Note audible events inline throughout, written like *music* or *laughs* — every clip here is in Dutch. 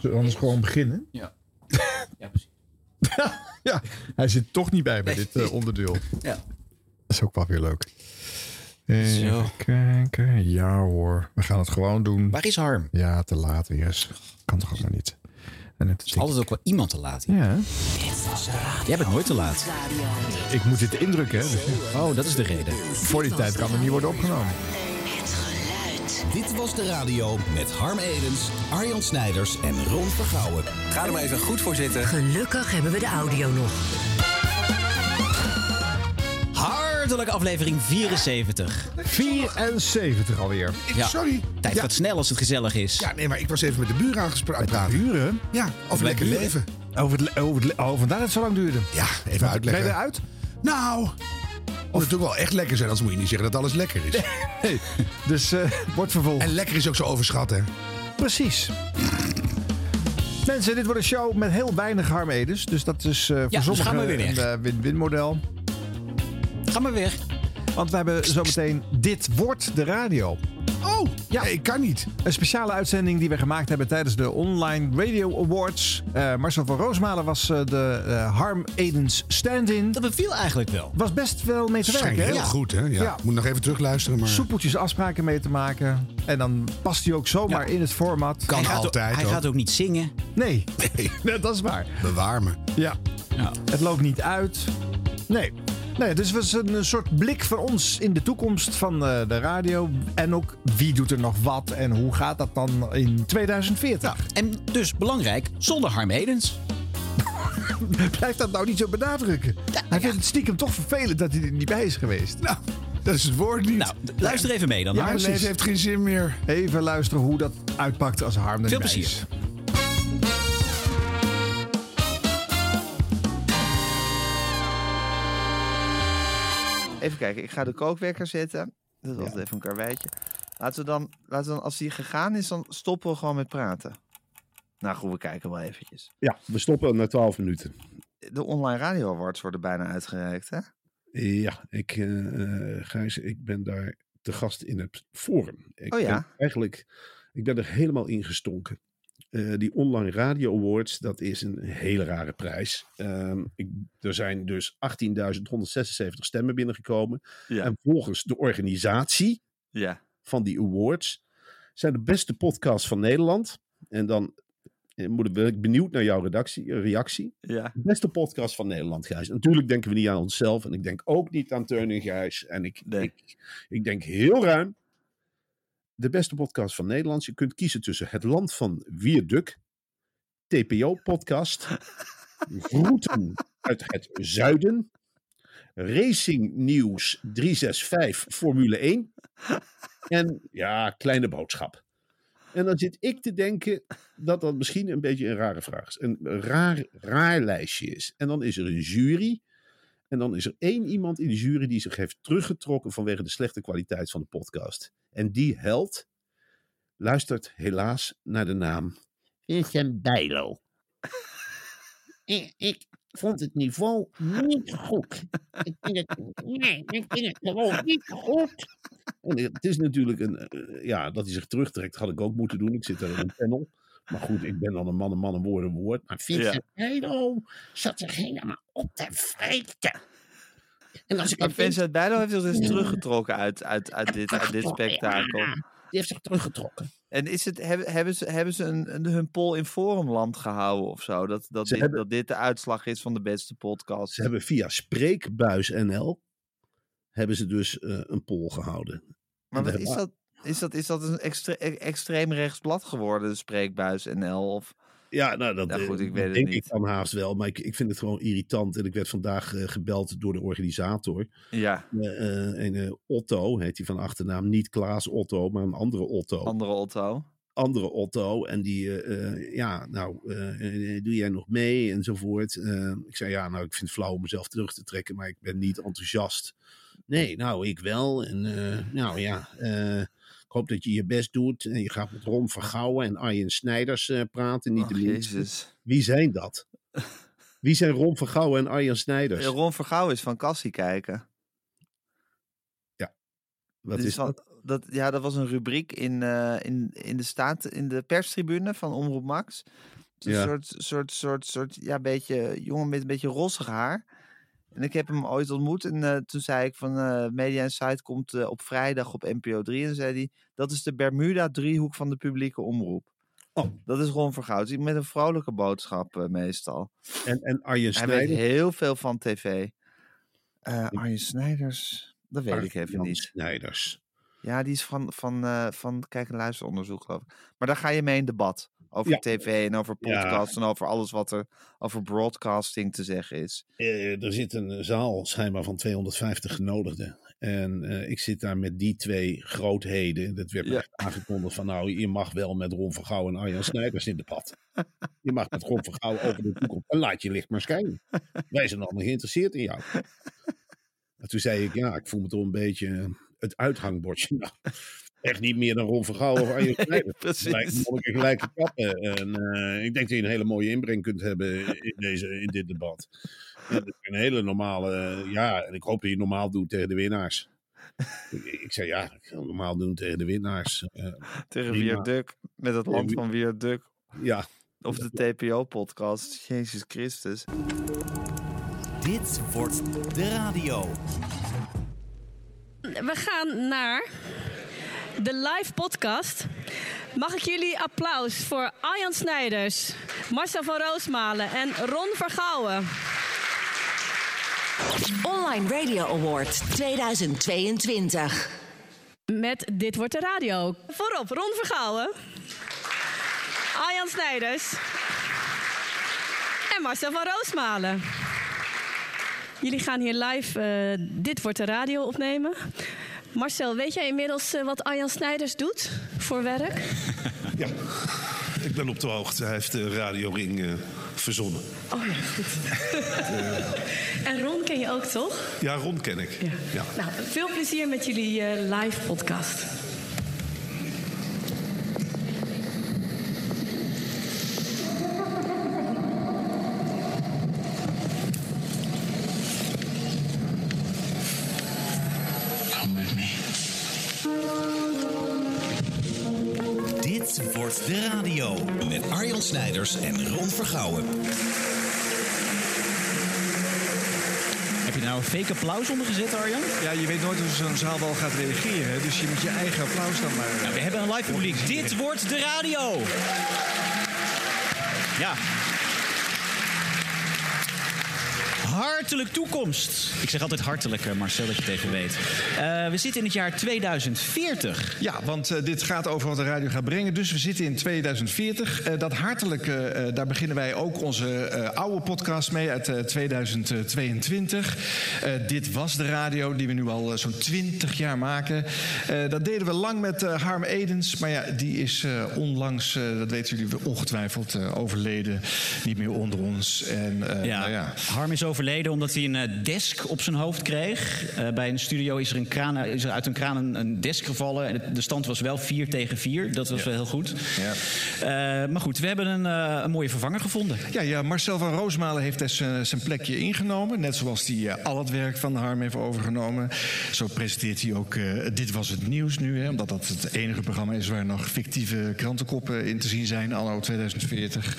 Zullen we anders gewoon beginnen? Ja. *laughs* ja, precies. *laughs* Ja, hij zit toch niet bij bij dit eh, onderdeel. *laughs* Ja. Dat is ook wel weer leuk. Even Zo. kijken. Ja hoor, we gaan het gewoon doen. Waar is Harm? Ja, te laat weer. Kan toch allemaal niet. En het Er is altijd ook wel iemand te laat. Ja, hè? Jij bent nooit te laat. ik moet dit indrukken. Hè? Dus Oh, dat is de reden. voor die tijd kan het niet worden opgenomen. Dit was de radio met Harm Edens, Arjan Snijders en Ron Vergouwen. Ga er maar even goed voor zitten. Gelukkig hebben we de audio nog. Hartelijk aflevering 74. 74 alweer. Ja. Sorry. Tijd ja. gaat snel als het gezellig is. Ja, nee, maar ik was even met de buren aangesproken. Buren? Ja, over lekker leven. Over het, le- over het, le- oh, vandaar dat het zo lang duurde. Ja, even Ben je uitleggen. eruit? Nou, of het ook wel echt lekker zijn, anders moet je niet zeggen dat alles lekker is. *laughs* Nee. Dus eh wordt vervolgd. En lekker is ook zo overschat, hè? Precies. Mensen, dit wordt een show met heel weinig harmedens. Dus dat is eh voor dus sommigen gaan we weer een eh, win-win model. Ga maar weg. Want we hebben zometeen Dit wordt de radio. Oh, Ja. ik kan niet. Een speciale uitzending die we gemaakt hebben tijdens de Online Radio Awards. Eh, Marcel van Roosmalen was eh, de eh, Harm Edens stand-in. Dat beviel eigenlijk wel. Was best wel mee te werken, heel goed, hè? Ja. Ja. Moet nog even terugluisteren, maar... Soepeltjes afspraken mee te maken. En dan past hij ook zomaar Ja. in het format. Kan hij altijd, ook, hij gaat ook niet zingen. Nee, Nee, *laughs* Nee, dat is waar. bewaar me. Ja. Ja. Het loopt niet uit. Nee. Nee, dus het was een, een soort blik voor ons in de toekomst van eh, de radio. En ook wie doet er nog wat en hoe gaat dat dan in 2040? En dus belangrijk, zonder Harm Edens. *laughs* Blijft dat nou niet zo benadrukken? hij vindt het stiekem toch vervelend dat hij er niet bij is geweest. Nou, dat is het woord niet. Nou, luister even mee dan. Ja, Harm. Heeft geen zin meer. Even luisteren hoe dat uitpakt als Harm er Veel niet bij plezier. *laughs* Even kijken, ik ga de kookwekker zetten. Dat altijd even een karweitje. Laten we, dan, laten we dan, als die gegaan is, dan stoppen we gewoon met praten. Nou goed, we kijken wel eventjes. Ja, we stoppen na 12 minuten. De online radio awards worden bijna uitgereikt, hè? Ja, ik, eh, Gijs, ik ben daar te gast in het forum. Ik Oh ja? ben eigenlijk, ik ben er helemaal ingestonken. Eh, die online radio awards, dat is een hele rare prijs. Ehm, ik, er zijn dus 18.176 stemmen binnengekomen. Ja. En volgens de organisatie Ja. van die awards zijn de beste podcasts van Nederland. En dan eh, moet ik benieuwd naar jouw redactie, reactie. Ja. Beste podcast van Nederland, Gijs. Natuurlijk denken we niet aan onszelf. En ik denk ook niet aan Teun en Gijs. En ik, Nee. ik, ik denk heel ruim. De beste podcast van Nederland. Je kunt kiezen tussen Het Land van Wierduk. TPO-podcast. Groeten uit het zuiden. Racing Nieuws 365 Formule 1. En ja, kleine boodschap. En dan zit ik te denken dat dat misschien een beetje een rare vraag is. Een raar, raar lijstje is. En dan is er een jury. En dan is er één iemand in die jury die zich heeft teruggetrokken vanwege de slechte kwaliteit van de podcast. En die held luistert helaas naar de naam Vincent Bijlo. ik, ik vond het niveau niet goed. Ik vind het, nee, ik vind het gewoon niet goed. En het is natuurlijk een, eh, ja, dat hij zich terugtrekt had ik ook moeten doen. Ik zit er in een panel. Maar goed, ik ben dan een man, een man, een woord, een woord. Maar Vincent Bijlo zat zich helemaal op te vreten. En als ik Maar Vincent Bijlo heeft zich dus teruggetrokken uit, uit, uit, dit, uit dit spektakel. Ja, die heeft zich teruggetrokken. En is het, hebben, hebben ze, hebben ze een, een- hun poll in forumland gehouden of zo? Dat, dat, dit, hebben- dat dit de uitslag is van de beste podcast? Ze hebben via Spreekbuis NL hebben ze dus eh, een poll gehouden. Maar wat is dat? Is dat, is dat een extre, e- extreem rechtsblad geworden, de spreekbuis NL? Of, Ja, nou, dat goed, eh, ik weet het denk niet. ik dan haast wel. Maar ik, ik vind het gewoon irritant. En ik werd vandaag eh, gebeld door de organisator. ja, Eh, eh, Otto heet hij van achternaam. Niet Klaas Otto, maar een andere Otto. andere Otto. andere Otto. En die, ja, nou, doe jij nog mee enzovoort. Eh, ik zei, ja, nou, ik vind het flauw om mezelf terug te trekken, maar ik ben niet enthousiast. Nee, nou, ik wel. En nou ja, hoop dat je je best doet. En je gaat met Ron Vergouwen en Arjen Snijders eh, praten, niet de. Jezus. Wie zijn dat? *laughs* Wie zijn Ron Vergouwen en Arjen Snijders? Ron Vergouw is van Cassie kijken. Wat Dit is van, dat? dat, ja, dat was een rubriek in, eh, in, in, de staat, in de perstribune van Omroep Max. Een Ja. soort, soort, soort, soort, ja, beetje jongen met een beetje rossig haar. En ik heb hem ooit ontmoet en eh, toen zei ik van eh, Media Insight komt eh, op vrijdag op NPO 3. En zei hij, dat is de Bermuda-driehoek van de publieke omroep. Oh. Dat is Ron Vergouw. Met een vrolijke boodschap meestal. En, en Arjen Hij weet Snijder. heel veel van tv. Arjen Snijders, dat weet ik even niet. Snijders. Ja, die is van, van, van kijk- en luisteronderzoek, geloof ik. Maar daar ga je mee in debat. Over Ja. tv en over Ja. podcasts en over alles wat er over broadcasting te zeggen is. Eh, er zit een zaal schijnbaar van 250 genodigden. En eh, ik zit daar met die twee grootheden. Dat werd Ja. aangekondigd van nou, je mag wel met Ron Vergouw en Arjan Snijders in debat. Je mag met Ron Vergouw over de toekomst. En laat je licht maar schijnen. Wij zijn allemaal geïnteresseerd in jou. En toen zei ik, ja, ik voel me toch een beetje het uithangbordje. Nou, echt niet meer dan Ron Vergouw of Arjan Snijders. *laughs* precies. Gelijke kappen. En eh, ik denk dat je een hele mooie inbreng kunt hebben in, deze, in dit debat. Dat een hele normale, ja, en ik hoop dat je normaal doet tegen de winnaars. Ik, ik zei ja, ik ga normaal doen tegen de winnaars. Eh, Tegen. Wierduk, met het land wie- van Wierduk. ja, Of de TPO-podcast. Jezus Christus. Dit wordt de radio. We gaan naar de live podcast. Mag ik jullie applaus voor Arjan Snijders, Marcel van Roosmalen en Ron Vergouwen. Online Radio Award 2022. Met Dit wordt de radio. Voorop Ron Vergouwen, Arjan Snijders en Marcel van Roosmalen. Jullie gaan hier live eh, Dit wordt de radio opnemen. Marcel, weet jij inmiddels eh, wat Arjan Snijders doet voor werk? *laughs* Ja, ik ben op de hoogte. Hij heeft de radioring eh, verzonnen. Oh ja, goed. *laughs* en Ron ken je ook, toch? Ja, Ron ken ik. Ja. Nou, veel plezier met jullie eh, live podcast. Dit wordt de radio. Met Arjan Snijders en Ron Vergouwen. Heb je nou een fake applaus onder gezet, Arjan? Ja, je weet nooit hoe zo'n zaal wel gaat reageren. Dus je moet je eigen applaus dan maar... Nou, we hebben een live publiek. Dit wordt de radio. Ja. Hartelijk toekomst. Ik zeg altijd hartelijk, Marcel, dat je het even weet. Eh, we zitten in het jaar 2040. Ja, want eh, dit gaat over wat de radio gaat brengen. Dus we zitten in 2040. Eh, dat hartelijke, eh, daar beginnen wij ook onze eh, oude podcast mee uit eh, 2022. Eh, dit was de radio die we nu al zo'n 20 jaar maken. Eh, dat deden we lang met Harm Edens. Maar ja, die is eh, onlangs, eh, dat weten jullie ongetwijfeld, eh, overleden. Niet meer onder ons. En, eh, Ja. Nou ja. Harm is overleden omdat hij een eh, desk op zijn hoofd kreeg. Eh, bij een studio is er, een kraan, is er uit een kraan een, een desk gevallen. En de- stand was wel 4 tegen 4. Dat was wel heel goed. Ja. Eh, maar goed, we hebben een, eh, een mooie vervanger gevonden. Ja, ja, Marcel van Roosmalen heeft dus, eh, zijn plekje ingenomen. Net zoals hij eh, al het werk van Harm heeft overgenomen. Zo presenteert hij ook eh, Dit Was Het Nieuws nu. Hè, omdat dat het enige programma is waar nog fictieve krantenkoppen in te zien zijn. Anno 2040.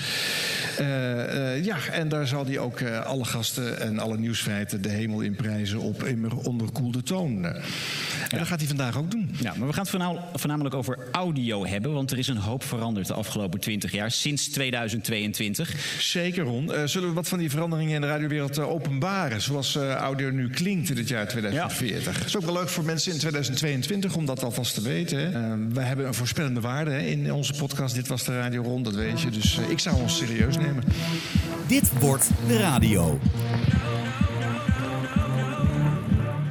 Eh, eh, ja, en daar zal hij ook eh, alle gasten en alle nieuwsfeiten de hemel in prijzen op immer onderkoelde toon. En dat gaat hij vandaag ook doen. Ja, maar we gaan het voornamelijk over audio hebben. Want er is een hoop veranderd de afgelopen 20 jaar. Sinds 2022. Zeker, Ron. Eh, zullen we wat van die veranderingen in de radiowereld eh, openbaren? Zoals eh, audio nu klinkt in het jaar 2040. Dat is ook wel leuk voor mensen in 2022 om dat alvast te weten. Wij hebben een voorspellende waarde hè, in onze podcast. Dit was de Radio Ron, dat weet je. Dus ik zou ons serieus nemen. Dit wordt de radio. know.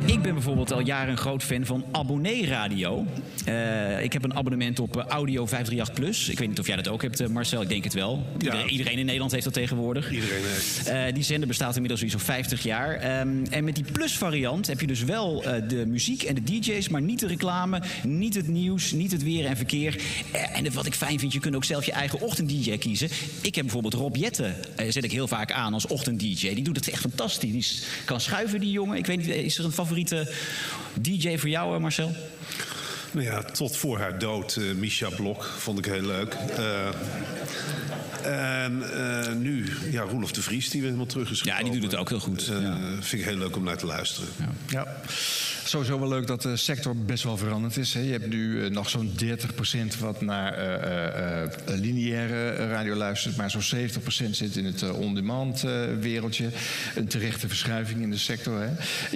Ik ben bijvoorbeeld al jaren een groot fan van Abonnee Radio. Eh, ik heb een abonnement op eh, Audio 538 Plus. Ik weet niet of jij dat ook hebt, eh, Marcel. Ik denk het wel. Iedereen, iedereen in Nederland heeft dat tegenwoordig. Iedereen heeft. Die zender bestaat inmiddels zo'n 50 jaar. Ehm, en met die Plus-variant heb je dus wel de muziek en de DJ's, maar niet de reclame, niet het nieuws, niet het weer en verkeer. En wat ik fijn vind, je kunt ook zelf je eigen ochtend-DJ kiezen. Ik heb bijvoorbeeld Rob Jetten, zet ik heel vaak aan als ochtend-DJ. Die doet het echt fantastisch. Die kan schuiven, die jongen. Ik weet niet, is er een favoriete DJ voor jou, eh, Marcel? Nou ja, tot voor haar dood, eh Misha Blok, vond ik heel leuk. Eh, en eh, nu, ja, Roelof de Vries, die weer helemaal terug is Ja, die doet het ook heel goed. Eh, Vind ik heel leuk om naar te luisteren. Ja. Sowieso wel leuk dat de sector best wel veranderd is. Hè. Je hebt nu nog zo'n 30% wat naar eh, eh, eh, lineaire radio luistert, maar zo'n 70% zit in het on-demand eh, wereldje. Een terechte verschuiving in de sector. Hè.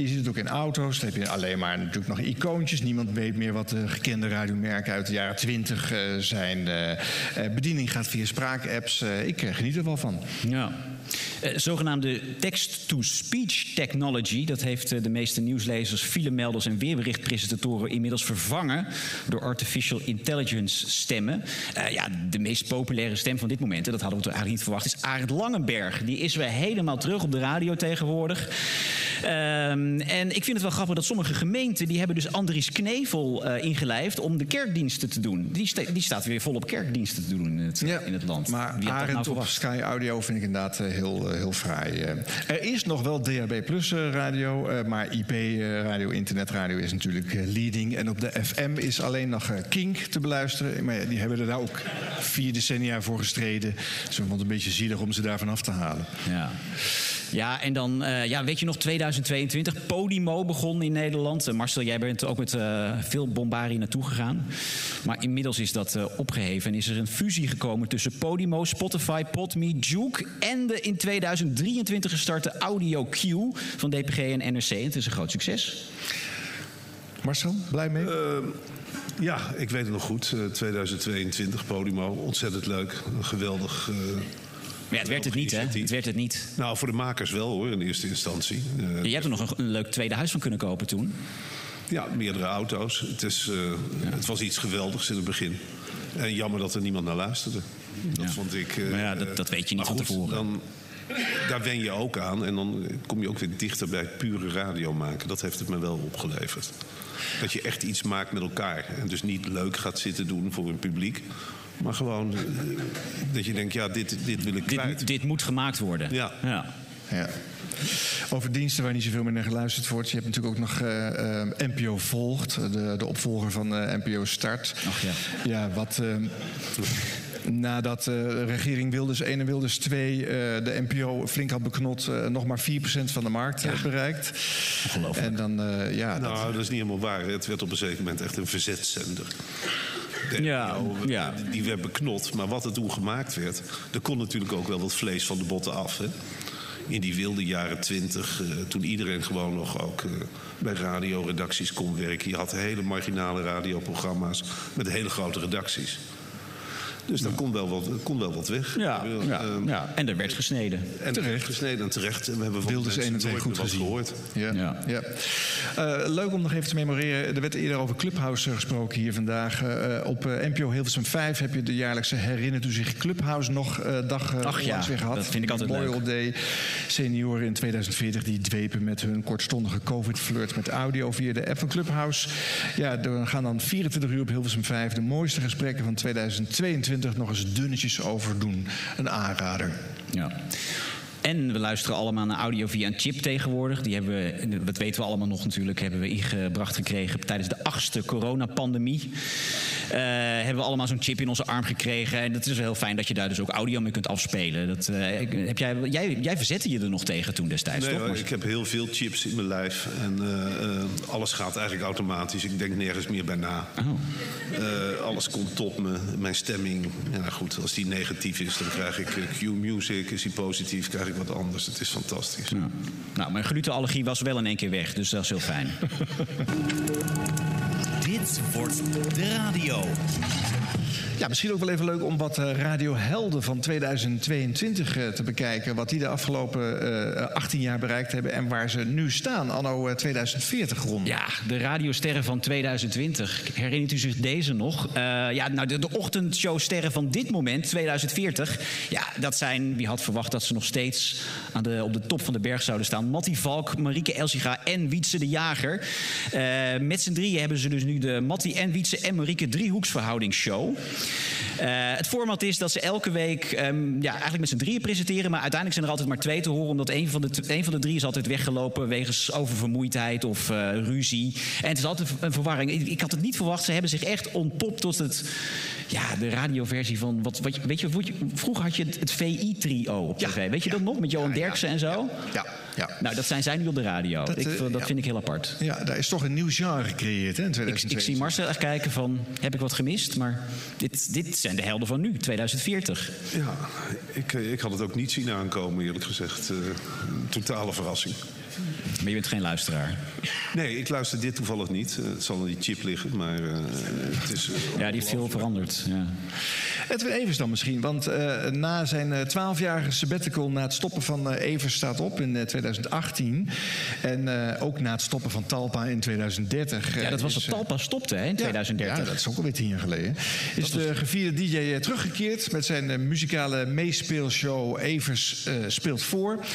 Je ziet het ook in auto's. Dan heb je alleen maar natuurlijk nog icoontjes. Niemand weet meer wat de gekende radiomerken uit de jaren 20 eh, zijn. Eh, eh, bediening gaat via spraakapps. Ik geniet er wel van. Ja. Eh, zogenaamde text-to-speech technology, dat heeft eh, de meeste nieuwslezers, filemelders en weerberichtpresentatoren inmiddels vervangen door artificial intelligence stemmen. Eh, ja, de meest populaire stem van dit moment, en dat hadden we toch eigenlijk niet verwacht, is Arend Langenberg. Die is weer helemaal terug op de radio tegenwoordig. Ehm, en ik vind het wel grappig dat sommige gemeenten die hebben dus Andries Knevel eh, ingelijfd om de kerkdiensten te doen. Die, sta- die staat weer volop kerkdiensten te doen in het, in het land. Maar Arend nou op? Sky Audio vind ik inderdaad heel, eh, heel fraai. eh. Er is nog wel DHB Plus eh, radio, maar IP radio, internetradio is natuurlijk leading. En op de FM is alleen nog Kink te beluisteren. Maar die hebben er daar ook vier decennia voor gestreden. Dus we vonden het een beetje zielig om ze daarvan af te halen. Ja. Ja, en dan, eh, ja, weet je nog, 2022, Podimo begon in Nederland. Eh, Marcel, jij bent ook met eh, veel bombarie naartoe gegaan. Maar inmiddels is dat eh, opgeheven en is er een fusie gekomen tussen Podimo, Spotify, Podme, Juke en de in 2023 gestarte Audio Q van DPG en NRC. En het is een groot succes. Marcel, blij mee? Ja, ik weet het nog goed. eh, 2022, Podimo. Ontzettend leuk. Een geweldig... eh, ja, het werd het niet, hè? Het werd het niet. Nou, voor de makers wel hoor, in eerste instantie. Eh, Je hebt er nog een, een leuk tweede huis van kunnen kopen toen. Ja, meerdere auto's. Het, is, eh, het was iets geweldigs in het begin. En jammer dat er niemand naar luisterde. Dat vond ik. eh, Maar ja, dat- dat weet je niet maar van goed, tevoren. Dan, daar wen je ook aan. En dan kom je ook weer dichter bij pure radio maken. Dat heeft het me wel opgeleverd. Dat je echt iets maakt met elkaar. En dus niet leuk gaat zitten doen voor een publiek. Maar gewoon eh, dat je denkt, ja, dit, dit wil ik kwijt. Dit, dit moet gemaakt worden. Ja. ja. Ja. Over diensten waar niet zoveel meer naar geluisterd wordt. Je hebt natuurlijk ook nog eh, eh, NPO Volgt, de, de opvolger van eh, NPO Start. Ach ja. Ja, wat. nadat eh, de regering Wilders 1 en Wilders 2 eh, de NPO flink had beknot, eh, nog maar 4% van de markt bereikt. Ongelooflijk. En dan, eh, ja. dat- Nou, dat is niet helemaal waar. Het werd op een zeker moment echt een verzetsender. De Ja, NPO, ja. Die werd beknot. Maar wat er toen gemaakt werd... er kon natuurlijk ook wel wat vlees van de botten af. Hè? In die wilde jaren twintig, eh, toen iedereen gewoon nog ook eh, bij radioredacties kon werken. Je had hele marginale radioprogramma's met hele grote redacties. Dus daar kon wel wat, kon wel wat weg. Ja, ja, ehm, ja. En er werd gesneden. En terecht. gesneden en terecht. En we hebben van Wilders mensen 1 en 2 nooit goed gezien. gehoord. Ja. Ja. Eh, leuk om nog even te memoreren. Er werd eerder over Clubhouse gesproken hier vandaag. Eh, op eh, NPO Hilversum 5 heb je de jaarlijkse Herinnert u zich Clubhouse nog eh, dag eh, Ach ja, weer gehad. dat vind ik altijd Memorial leuk. Day. Senioren in 2040 die dwepen met hun kortstondige COVID-flirt met audio via de app van Clubhouse. Ja, er gaan dan 24 uur op Hilversum 5 de mooiste gesprekken van 2022 nog eens dunnetjes over doen. Een aanrader. Ja. En we luisteren allemaal naar audio via een chip tegenwoordig. Die hebben we, dat weten we allemaal nog natuurlijk, hebben we ingebracht gekregen tijdens de achtste coronapandemie. Eh hebben we allemaal zo'n chip in onze arm gekregen. En het is wel heel fijn dat je daar dus ook audio mee kunt afspelen. Dat, eh, heb jij, jij, jij verzette je er nog tegen toen destijds, Nee, toch? ik heb heel veel chips in mijn lijf. En eh, eh, alles gaat eigenlijk automatisch. Ik denk nergens meer bij na. Eh, alles komt tot me. Mijn stemming. Ja, goed, als die negatief is, dan krijg ik Q-music. Is die positief, krijg ik wat anders. Het is fantastisch. Nou, mijn glutenallergie was wel in één keer weg, dus dat is heel fijn. *laughs* Dit wordt de radio. Ja, misschien ook wel even leuk om wat eh, radiohelden van 2022 eh, te bekijken. Wat die de afgelopen eh, 18 jaar bereikt hebben en waar ze nu staan, anno eh, 2040 rond. Ja, de radiosterren van 2020. Herinnert u zich deze nog? Eh, ja, nou, de, de ochtendshowsterren van dit moment, 2040. Ja, dat zijn, wie had verwacht dat ze nog steeds aan de, op de top van de berg zouden staan. Mattie Valk, Marieke Elsiga en Wietse de Jager. Eh, met z'n drieën hebben ze dus nu de Mattie en Wietse en Marieke driehoeksverhoudingsshow. Eh, het format is dat ze elke week ehm, ja, eigenlijk met z'n drieën presenteren. Maar uiteindelijk zijn er altijd maar twee te horen. Omdat een van de, een van de drie is altijd weggelopen wegens oververmoeidheid of eh, ruzie. En het is altijd een verwarring. Ik, ik had het niet verwacht. Ze hebben zich echt ontpopt tot het, ja, de radioversie van... Wat, wat, weet je, vroeger had je het, het VI-trio op tv. Weet je dat nog? Met Johan Derksen en zo? Ja, ja. Nou, dat zijn zij nu op de radio. Dat, ik, eh, vind- dat ja. vind ik heel apart. Ja, daar is toch een nieuw genre gecreëerd hè, in Ik, 2022. ik zie Marcel echt kijken van, heb ik wat gemist? Maar dit, dit zijn de helden van nu, 2040. Ja, ik, eh, ik had het ook niet zien aankomen, eerlijk gezegd. Een totale verrassing. Maar je bent geen luisteraar. Nee, ik luister dit toevallig niet. Eh, het zal aan die chip liggen, maar eh, het is... Ja, die heeft veel veranderd. Ja. Edwin Evers dan misschien, want eh, na zijn eh, twaalfjarige sabbatical... na het stoppen van eh, Evers staat op in eh, 2018... en eh, ook na het stoppen van Talpa in 2030... ja, eh, dat was dat eh, Talpa stopte hè, in Ja, 2030. Ja, dat is ook alweer tien jaar geleden. Is de gevierde DJ eh, teruggekeerd met zijn eh, muzikale meespeelshow Evers eh, speelt voor.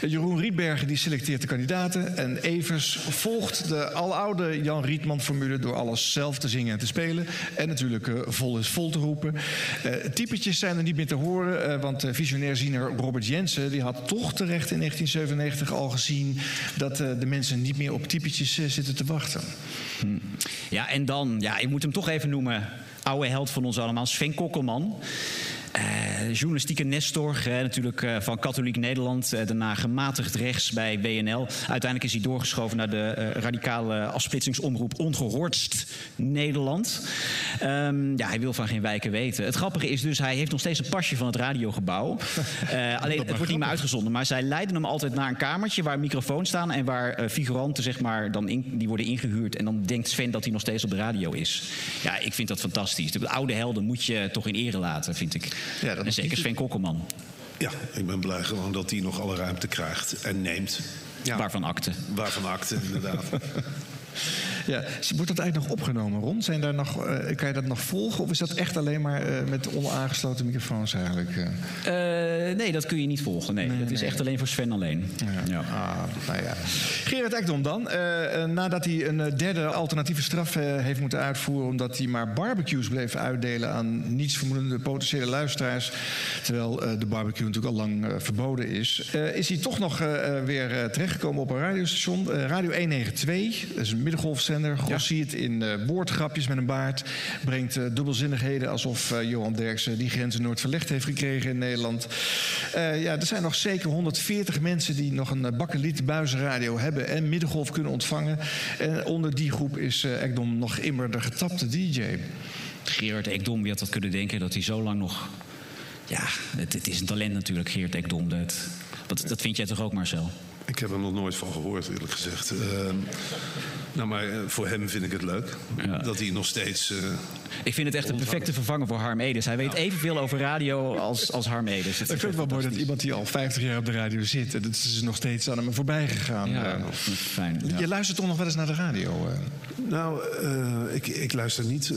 Eh, Jeroen Rietbergen die selecteert de kandidaten. En Evers volgt de aloude Jan Rietman-formule door alles zelf te zingen en te spelen. En natuurlijk eh, vol is vol te roepen. Eh typetjes zijn er niet meer te horen, eh, want eh, visionair ziener Robert Jensen die had toch terecht in 1997 al gezien dat de mensen niet meer op typetjes zitten te wachten. Ja, en dan, ja, ik moet hem toch even noemen. Oude held van ons allemaal, Sven Kokkelman. Eh, journalistieke Nestor, eh, natuurlijk eh, van Katholiek Nederland. daarna gematigd rechts bij WNL. Uiteindelijk is hij doorgeschoven naar de radicale afsplitsingsomroep Ongehoordst Nederland. Ehm, ja, hij wil van geen wijken weten. Het grappige is dus, hij heeft nog steeds een pasje van het radiogebouw. *laughs* Alleen, het wordt niet meer uitgezonden. Maar zij leiden hem altijd naar een kamertje waar microfoons staan... en waar figuranten, zeg maar, dan in, die worden ingehuurd. En dan denkt Sven dat hij nog steeds op de radio is. Ja, ik vind dat fantastisch. De oude helden moet je toch in ere laten, vind ik. Ja, dat en zeker Sven Kokkelman. Ja, ik ben blij gewoon dat hij nog alle ruimte krijgt en neemt. Ja, Waarvan akte. waarvan akte, inderdaad. *laughs* Ja, wordt dat eigenlijk nog opgenomen, Ron? Zijn daar nog, eh, kan je dat nog volgen? Of is dat echt alleen maar eh, met onaangesloten microfoons eigenlijk? eh? Nee, dat kun je niet volgen. Nee, dat is echt alleen voor Sven alleen. Ja. Ah, nou ja. Gerard Ekdom dan. Nadat hij een derde alternatieve straf heeft moeten uitvoeren... omdat hij maar barbecues bleef uitdelen aan nietsvermoedende potentiële luisteraars... terwijl de barbecue natuurlijk al lang verboden is... is hij toch nog weer terechtgekomen op een radiostation. Radio 192, dat is een Grossiert in eh, woordgrapjes met een baard. Brengt eh, dubbelzinnigheden alsof eh, Johan Derksen die grenzen nooit verlegd heeft gekregen in Nederland. Eh, ja, er zijn nog zeker 140 mensen die nog een eh, bakkeliet buizenradio hebben en middengolf kunnen ontvangen. En onder die groep is eh Ekdom nog immer de getapte DJ. Gerard Ekdom, wie had dat kunnen denken dat hij zo lang nog... Ja, het, het is een talent natuurlijk, Gerard Ekdom. Dat, dat, dat vind jij toch ook, Marcel? Ik heb er nog nooit van gehoord, eerlijk gezegd. Ehm, nou, maar eh, voor hem vind ik het leuk. Dat hij nog steeds... eh, Ik vind het echt een perfecte vervanger voor Harm Edens. Hij weet evenveel over radio als, als Harm Edens. Het Ik is vind het wel mooi dat iemand die al 50 jaar op de radio zit... en dat is nog steeds aan hem voorbij gegaan. Ja, fijn. ja. Je luistert toch nog wel eens naar de radio? eh? nou, eh, ik, ik luister niet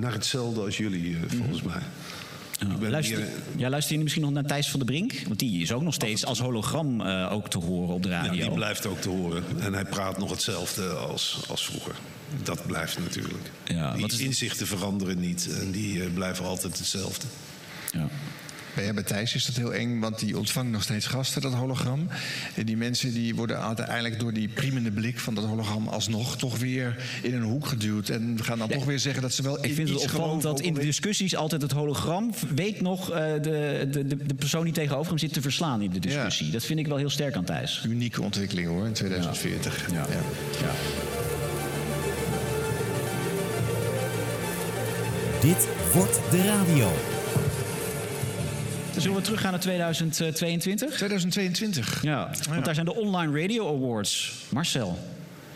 naar hetzelfde als jullie, volgens mij. Ben Luister, meer- ja, luister je misschien nog naar Thijs van der Brink? Want die is ook nog steeds als hologram eh, ook te horen op de Ja, radio. die blijft ook te horen. En hij praat nog hetzelfde als, als vroeger. Dat blijft natuurlijk. Ja, die wat is- inzichten veranderen niet. En die eh, blijven altijd hetzelfde. Ja. Bij, bij Thijs is dat heel eng, want die ontvangt nog steeds gasten, dat hologram. En die mensen die worden uiteindelijk door die priemende blik van dat hologram alsnog toch weer in een hoek geduwd. En gaan dan toch weer zeggen dat ze wel Ik in vind het opvallend dat in de discussies altijd het hologram weet nog eh, de, de, de, de persoon die tegenover hem zit te verslaan in de discussie. Dat vind ik wel heel sterk aan Thijs. Unieke ontwikkeling hoor, in 2040. Ja. Ja. Dit wordt de radio. Zullen we teruggaan naar 2022? 2022. Ja, want daar zijn de Online Radio Awards. Marcel.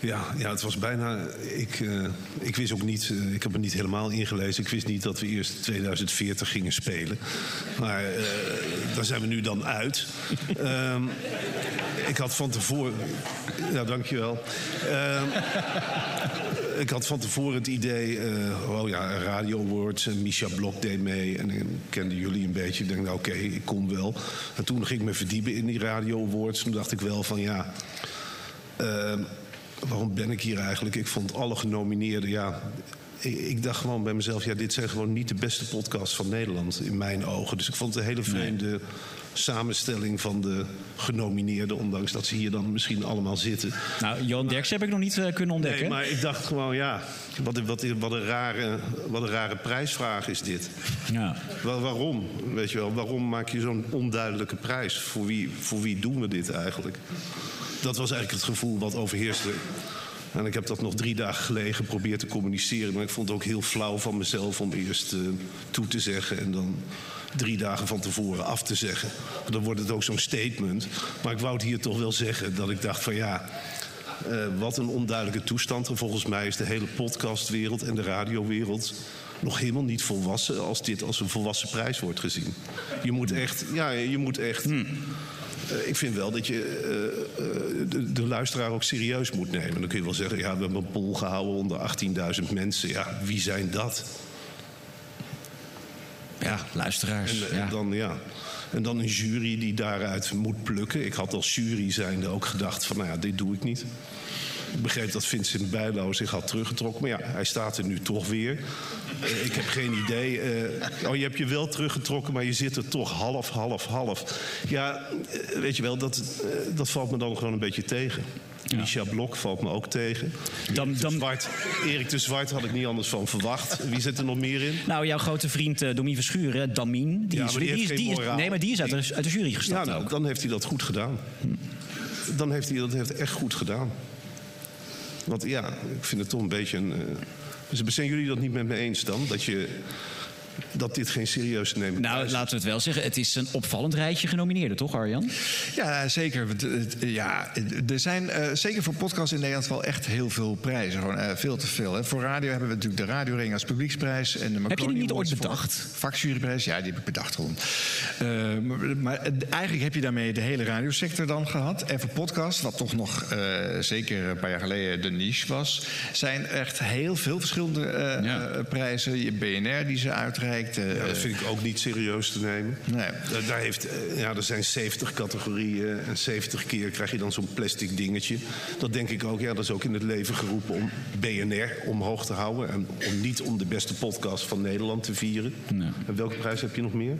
Ja, ja, het was bijna. Ik, eh, ik wist ook niet. eh, ik heb er niet helemaal ingelezen. Ik wist niet dat we eerst 2040 gingen spelen. Maar eh, daar zijn we nu dan uit. *laughs* Ehm, ik had van tevoren. Ja, dankjewel. Ehm, ik had van tevoren het idee. eh, oh ja, Radio Awards. En Misha Blok deed mee. En ik kende jullie een beetje. Ik dacht, nou, oké, ik kom wel. En toen ging ik me verdiepen in die Radio Awards. Toen dacht ik wel van ja. ehm, waarom ben ik hier eigenlijk? Ik vond alle genomineerden, ja, ik, ik dacht gewoon bij mezelf... ja, dit zijn gewoon niet de beste podcasts van Nederland in mijn ogen. Dus ik vond het een hele vreemde samenstelling van de genomineerden... ondanks dat ze hier dan misschien allemaal zitten. Nou, Johan Derks heb ik nog niet eh, kunnen ontdekken. Nee, maar ik dacht gewoon, ja, wat, een- wat, wat, een, rare, wat een rare prijsvraag is dit. Ja. Wa- waarom? Weet je wel, waarom maak je zo'n onduidelijke prijs? Voor wie, voor wie doen we dit eigenlijk? Dat was eigenlijk het gevoel wat overheerste. En ik heb dat nog drie dagen geleden geprobeerd te communiceren. Maar ik vond het ook heel flauw van mezelf om eerst eh, toe te zeggen... en dan drie dagen van tevoren af te zeggen. Dan wordt het ook zo'n statement. Maar ik wou het hier toch wel zeggen dat ik dacht van ja... eh, wat een onduidelijke toestand. En volgens mij is de hele podcastwereld en de radiowereld nog helemaal niet volwassen als dit als een volwassen prijs wordt gezien. Je moet echt, ja, je moet echt. eh, ik vind wel dat je eh, de, de luisteraar ook serieus moet nemen. Dan kun je wel zeggen, ja, we hebben een poll gehouden onder 18.000 mensen. Ja, wie zijn dat? Ja, luisteraars. En, en ja. dan, ja. en dan een jury die daaruit moet plukken. Ik had als jury zijnde ook gedacht van, nou ja, dit doe ik niet. Ik begreep dat Vincent Bijlo zich had teruggetrokken. Maar ja, hij staat er nu toch weer. Eh, ik heb geen idee. eh, oh, je hebt je wel teruggetrokken, maar je zit er toch half, half, half. Ja, eh, weet je wel, dat, dat valt me dan gewoon een beetje tegen. Misha Blok valt me ook tegen. Dan, dan... Zwart, Erik de Zwart had ik niet anders van verwacht. Wie zit er nog meer in? Nou, jouw grote vriend uh, Domien Verschuren, Damien, die Ja, is, maar die die heeft is, geen die is- moraal. nee, maar die is uit de, uit de jury gestapt Ja, nou, ook. dan heeft hij dat goed gedaan. Dan heeft hij dat heeft echt goed gedaan. Want ja, ik vind het toch een beetje een. dus zijn jullie dat niet met me eens dan? Dat, je, dat dit geen serieus te nemen Nou, laten we het wel zeggen. Het is een opvallend rijtje genomineerden, toch Arjan? Ja, zeker. Eh, Ja, er zijn eh, zeker voor podcasts in Nederland wel echt heel veel prijzen. Gewoon eh, veel te veel. Hè. Voor radio hebben we natuurlijk de Radioring als publieksprijs. En de die Marconi niet ooit bedacht? Vakjuryprijs, ja, die heb ik bedacht gewoon. Maar maar eigenlijk heb je daarmee de hele radiosector dan gehad. En voor podcast, wat toch nog zeker een paar jaar geleden de niche was... zijn echt heel veel verschillende prijzen. Je BNR die ze uitreikt. eh, Ja, dat vind ik ook niet serieus te nemen. Nee. Daar, heeft, eh, ja, er zijn 70 categorieën en 70 keer krijg je dan zo'n plastic dingetje. Dat denk ik ook, ja, dat is ook in het leven geroepen om BNR omhoog te houden. En om niet om de beste podcast van Nederland te vieren. En welke prijs heb je nog meer?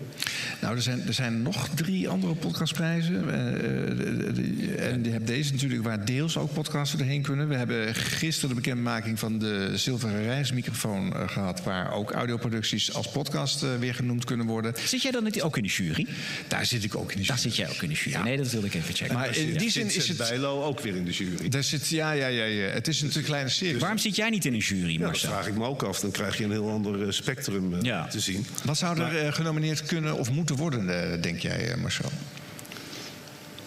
Nou, er zijn, er zijn nog drie andere podcastprijzen. Eh, en je hebt deze natuurlijk waar deels ook podcasten erheen kunnen. We hebben gisteren de bekendmaking van de zilveren reismicrofoon eh, gehad... waar ook audioproducties als podcast eh, weer genoemd kunnen worden. Zit jij dan niet ook in de jury? Daar zit ik ook in de jury. Daar zit jij ook in de jury. Nee, dat wilde ik even checken. Maar in die zin is het... Bijlo ook weer in de jury. Daar zit, ja, ja, ja, ja. Het is een kleine serie. Waarom zit jij niet in een jury, Ja, dat Marcel? vraag ik me ook af. Dan krijg je een heel ander eh, spectrum eh, Ja. te zien. Wat zou er eh, genomineerd kunnen of moeten worden, denk jij, eh, Marcel?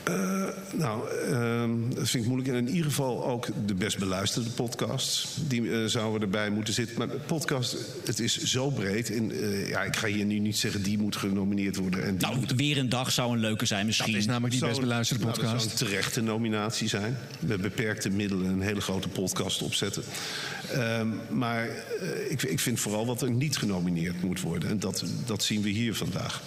Eh, nou, ehm, dat vind ik moeilijk. En in ieder geval ook de best beluisterde podcasts. Die eh, zouden erbij moeten zitten. Maar de podcast, het is zo breed. En, eh, ja, ik ga hier nu niet zeggen die moet genomineerd worden. En die Nou, weer een dag zou een leuke zijn misschien. Dat is namelijk die Zou- best beluisterde nou, podcast. dat zou een terechte nominatie zijn. Met beperkte middelen een hele grote podcast opzetten. Ehm, maar ik, ik vind vooral wat er niet genomineerd moet worden. En dat, dat zien we hier vandaag.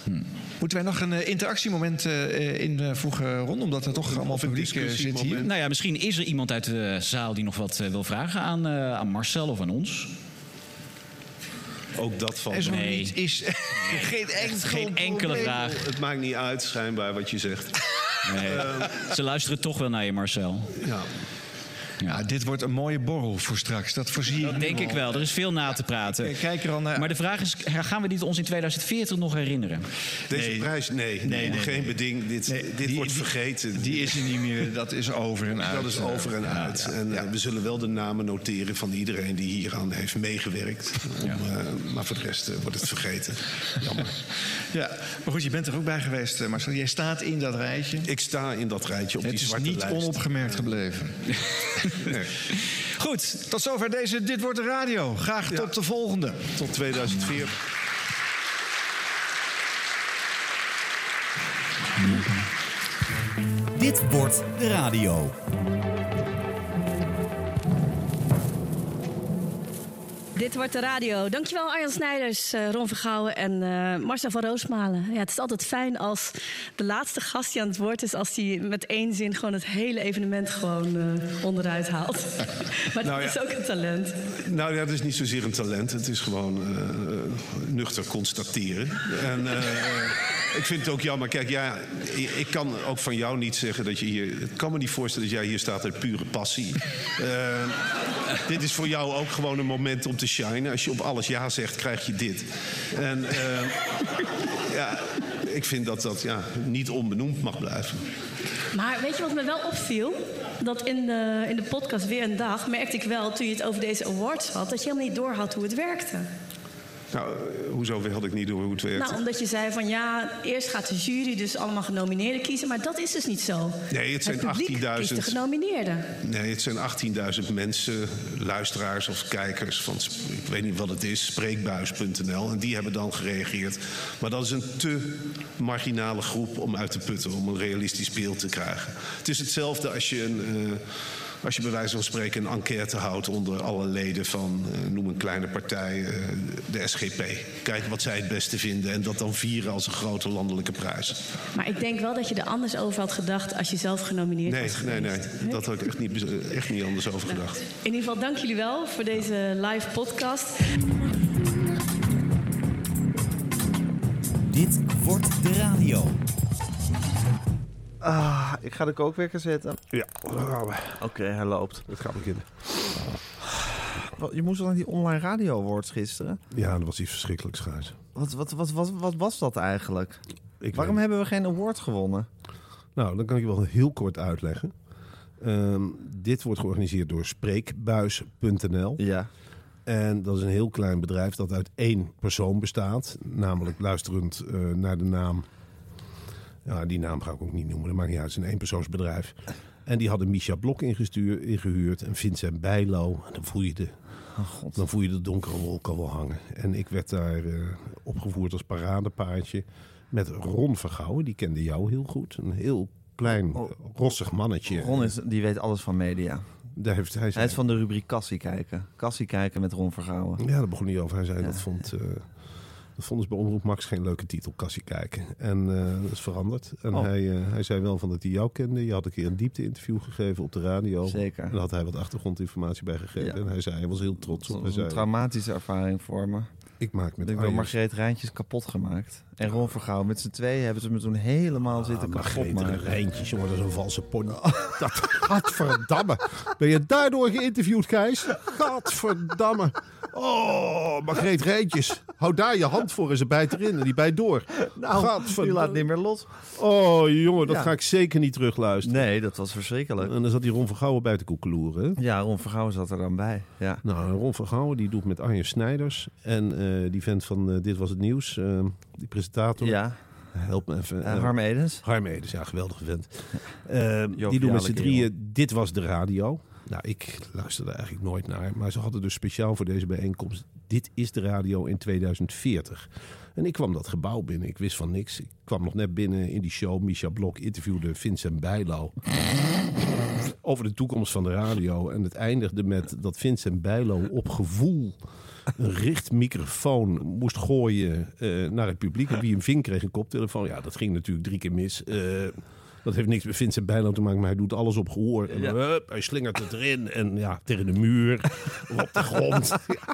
Moeten wij nog een eh, interactiemoment eh, invoegen, Ron? Omdat er toch allemaal publiek eh, zit hier. Nou ja, misschien is er iemand uit de zaal die nog wat eh, wil vragen aan, eh, aan Marcel of aan ons. Ook dat valt En zo me- Nee. niet is geen enkel Geen enkele probleem. vraag. Het maakt niet uit, schijnbaar, wat je zegt. Nee. Ze luisteren toch wel naar je, Marcel. Ja. Ja, dit wordt een mooie borrel voor straks. Dat voorzie ik Dat denk ik wel. Er is veel na te praten. Kijk er al naar. Maar de vraag is, gaan we dit ons in 2040 nog herinneren? Deze Nee. prijs, nee, nee, nee, geen nee. beding. Dit, Nee, dit die- wordt vergeten. Die is er niet meer. Dat is over en uit. dat is over en uit. ja, en ja. eh, we zullen wel de namen noteren van iedereen die hieraan heeft meegewerkt. Om, eh, maar voor de rest eh, wordt het vergeten. *laughs* Jammer. Ja, maar goed, je bent er ook bij geweest, Marcel. Jij staat in dat rijtje. Ik sta in dat rijtje op Het die is niet lijst. onopgemerkt gebleven. *laughs* Nee. Goed, tot zover deze Dit Wordt de Radio. Graag tot de volgende. Tot 2004. Dit wordt de radio. Dit wordt de radio. Dankjewel Arjan Snijders, uh, Ron Vergouwen en uh, Marcel van Roosmalen. Ja, het is altijd fijn als de laatste gast die aan het woord is... als hij met één zin gewoon het hele evenement gewoon uh, onderuit haalt. *laughs* maar nou, dat ja, is ook een talent. Nou ja, het is niet zozeer een talent. Het is gewoon nuchter constateren. En ik vind het ook jammer. Kijk, ja, ik kan ook van jou niet zeggen dat je hier... Ik kan me niet voorstellen dat jij hier staat uit pure passie. dit is voor jou ook gewoon een moment om te shine. Als je op alles ja zegt, krijg je dit. En uh, *laughs* ja, ik vind dat dat ja, niet onbenoemd mag blijven. Maar weet je wat me wel opviel? Dat in de, in de podcast Weer een Dag merkte ik wel, toen je het over deze awards had... dat je helemaal niet doorhad hoe het werkte. Nou, eh, hoezo had ik niet door hoe het werkt? Nou, omdat je zei van ja, eerst gaat de jury dus allemaal genomineerden kiezen. Maar dat is dus niet zo. Nee, het zijn 18.000. de genomineerden. Nee, het zijn 18.000 mensen, luisteraars of kijkers van, ik weet niet wat het is, spreekbuis.nl. En die hebben dan gereageerd. Maar dat is een te marginale groep om uit te putten, om een realistisch beeld te krijgen. Het is hetzelfde als je een. Uh, als je bij wijze van spreken een enquête houdt onder alle leden van, uh, noem een kleine partij, uh, de SGP. Kijken wat zij het beste vinden en dat dan vieren als een grote landelijke prijs. Maar ik denk wel dat je er anders over had gedacht als je zelf genomineerd nee, was geweest. Nee, nee, dat had ik echt niet, echt niet anders over gedacht. Nou, in ieder geval, dank jullie wel voor deze live podcast. Dit wordt de radio. Ah, ik ga de kookwekker zetten. Ja, Oké, okay, hij loopt. Het gaat beginnen. Je moest al naar die online radio awards gisteren. Ja, dat was iets verschrikkelijks, Gijs. Wat, wat, wat, wat, wat was dat eigenlijk? Ik Waarom weet... hebben we geen award gewonnen? Nou, dan kan ik je wel heel kort uitleggen. Um, dit wordt georganiseerd door Spreekbuis.nl. Ja. En dat is een heel klein bedrijf dat uit één persoon bestaat. Namelijk luisterend uh, naar de naam ja, die naam ga ik ook niet noemen, dat maakt niet uit. Het is een eenpersoonsbedrijf. En die hadden Misha Blok ingestuur, ingehuurd en Vincent Bijlo. En dan voel je de, oh dan voel je de donkere wolken wel hangen. En ik werd daar uh, opgevoerd als paradepaardje met Ron Vergouwen. Die kende jou heel goed. Een heel klein, oh. rossig mannetje. Ron is, die weet alles van media. Daar heeft, hij, hij is van de rubriek Kassie kijken. Kassie kijken met Ron Vergouwen. Ja, daar begon hij over. Hij zei dat vond... Uh, dat vonden ze bij Omroep Max geen leuke titel, Kassie kijken. En uh, dat is veranderd. En oh. hij, uh, hij zei wel van dat hij jou kende. Je had een keer een diepte-interview gegeven op de radio. Zeker. En daar had hij wat achtergrondinformatie bij gegeven. Ja. En hij zei, hij was heel trots op. Dat was een traumatische ervaring voor me. Ik maak met Ik ben Margreet Rijntjes kapot gemaakt. En Ron Vergouwen. Met z'n tweeën hebben ze me toen helemaal ah, zitten kapot maken. Rijntjes, jongen, dat is een valse pony. dat, gadverdamme. Ben je daardoor geïnterviewd, Gijs? Gadverdamme. Oh, Margreet Rijntjes. Hou daar je hand voor en ze bijt erin en die bijt door. Nou, die laat niet meer los. Oh, jongen, dat ja. ga ik zeker niet terugluisteren. Nee, dat was verschrikkelijk. En dan zat die Ron Vergouwen bij te koekeloeren. Ja, Ron Vergouwen zat er dan bij. Ja. Nou, Ron Vergouwen die doet met Arjen Snijders. En uh, die vent van uh, Dit Was Het Nieuws, uh, die presentator. Ja. Help me even. Harm Edens. Harm Edens, ja, geweldige vent. *laughs* Ja. die doen met z'n drieën Dit Was De Radio. Nou, ik luisterde eigenlijk nooit naar. Maar ze hadden dus speciaal voor deze bijeenkomst... Dit is de radio in 2040. En ik kwam dat gebouw binnen. Ik wist van niks. Ik kwam nog net binnen in die show. Micha Blok interviewde Vincent Bijlo. *laughs* over de toekomst van de radio. En het eindigde met dat Vincent Bijlo op gevoel een richtmicrofoon moest gooien uh, naar het publiek. En wie hem ving kreeg een koptelefoon. Ja, dat ging natuurlijk drie keer mis. Uh, dat heeft niks met Vincent Bijlo te maken, maar hij doet alles op gehoor. En, ja. hup, hij slingert het erin en ja, tegen de muur of op de grond. *laughs* ja.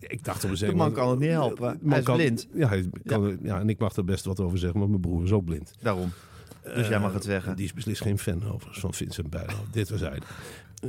Ik dacht op een zeker Man kan het niet helpen. Hij is kan, blind. Ja, hij kan, ja. ja, en ik mag er best wat over zeggen, maar mijn broer is ook blind. Daarom. Dus jij mag het zeggen. Die is beslist geen fan overigens van Vincent Bijlo. Dit was hij.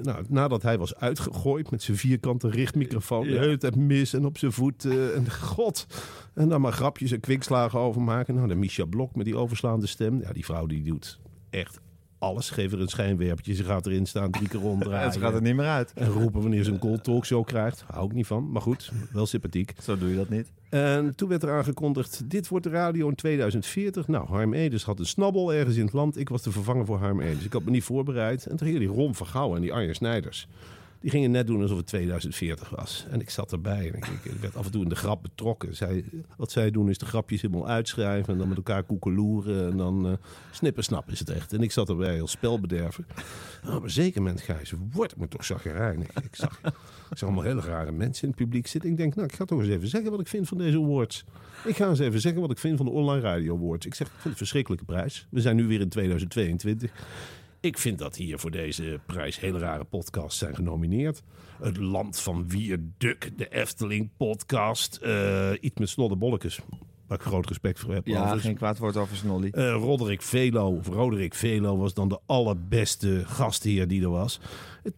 Nou, nadat hij was uitgegooid met zijn vierkante richtmicrofoon, ja. het mis en op zijn voet. Uh, en *laughs* god. En dan maar grapjes en kwikslagen over maken. Nou, de Misha Blok met die overslaande stem. Ja, die vrouw die doet echt alles. Geef er een schijnwerpertje. Ze gaat erin staan, drie keer *laughs* ronddraaien. ze gaat er niet meer uit. En roepen wanneer ze een cold talkshow krijgt. Hou ik niet van. Maar goed, wel sympathiek. Zo doe je dat niet. En toen werd er aangekondigd, dit wordt de radio in 2040. Nou, Harm Edens had een snabbel ergens in het land. Ik was de vervanger voor Harm Edens. Ik had me niet voorbereid. En toen ging die Ron Vergouwen en die Arjen Snijders. Die gingen net doen alsof het 2040 was. En ik zat erbij en ik, werd af en toe in de grap betrokken. Zij, wat zij doen is de grapjes helemaal uitschrijven en dan met elkaar koekeloeren. En dan uh, snippersnap is het echt. En ik zat erbij als spelbederver. Oh, maar zeker moment, Gijs, word me toch zagrijnig. Ik zag, ik zag allemaal hele rare mensen in het publiek zitten. Ik denk, nou, ik ga toch eens even zeggen wat ik vind van deze awards. Ik ga eens even zeggen wat ik vind van de Online Radio Awards. Ik zeg, ik vind het een verschrikkelijke prijs. We zijn nu weer in 2022. Ik vind dat hier voor deze prijs hele rare podcasts zijn genomineerd. Het Land van Wierduk, de Efteling podcast. Uh, iets met snodderbolletjes. Waar ik groot respect voor heb. Ja, overigens. geen kwaad woord over Snolly. Uh, Roderick Velo, of Roderick Velo was dan de allerbeste gastheer die er was. Het,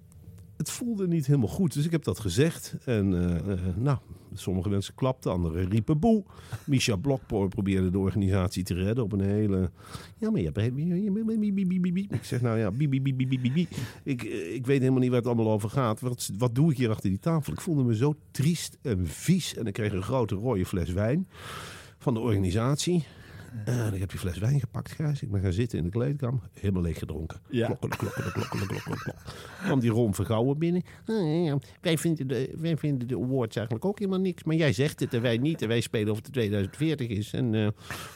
het voelde niet helemaal goed, dus ik heb dat gezegd. En uh, uh, nou, sommige mensen klapten, anderen riepen boe. Misha Blokpoor probeerde de organisatie te redden op een hele... Ja, maar je hebt... Ik zeg nou ja, ik, ik weet helemaal niet waar het allemaal over gaat. Wat, wat doe ik hier achter die tafel? Ik voelde me zo triest en vies. En ik kreeg een grote rode fles wijn van de organisatie. Uh, ik heb die fles wijn gepakt, Gijs. Ik ben gaan zitten in de kleedkamer. Helemaal leeg gedronken. Ja. Klokken, klokken, klokken, klokken, klokken. Kwam die Ron Vergouwen binnen. Uh, ja, wij, vinden de, wij vinden de awards eigenlijk ook helemaal niks. Maar jij zegt het en wij niet. En wij spelen of het 2040 is. En uh,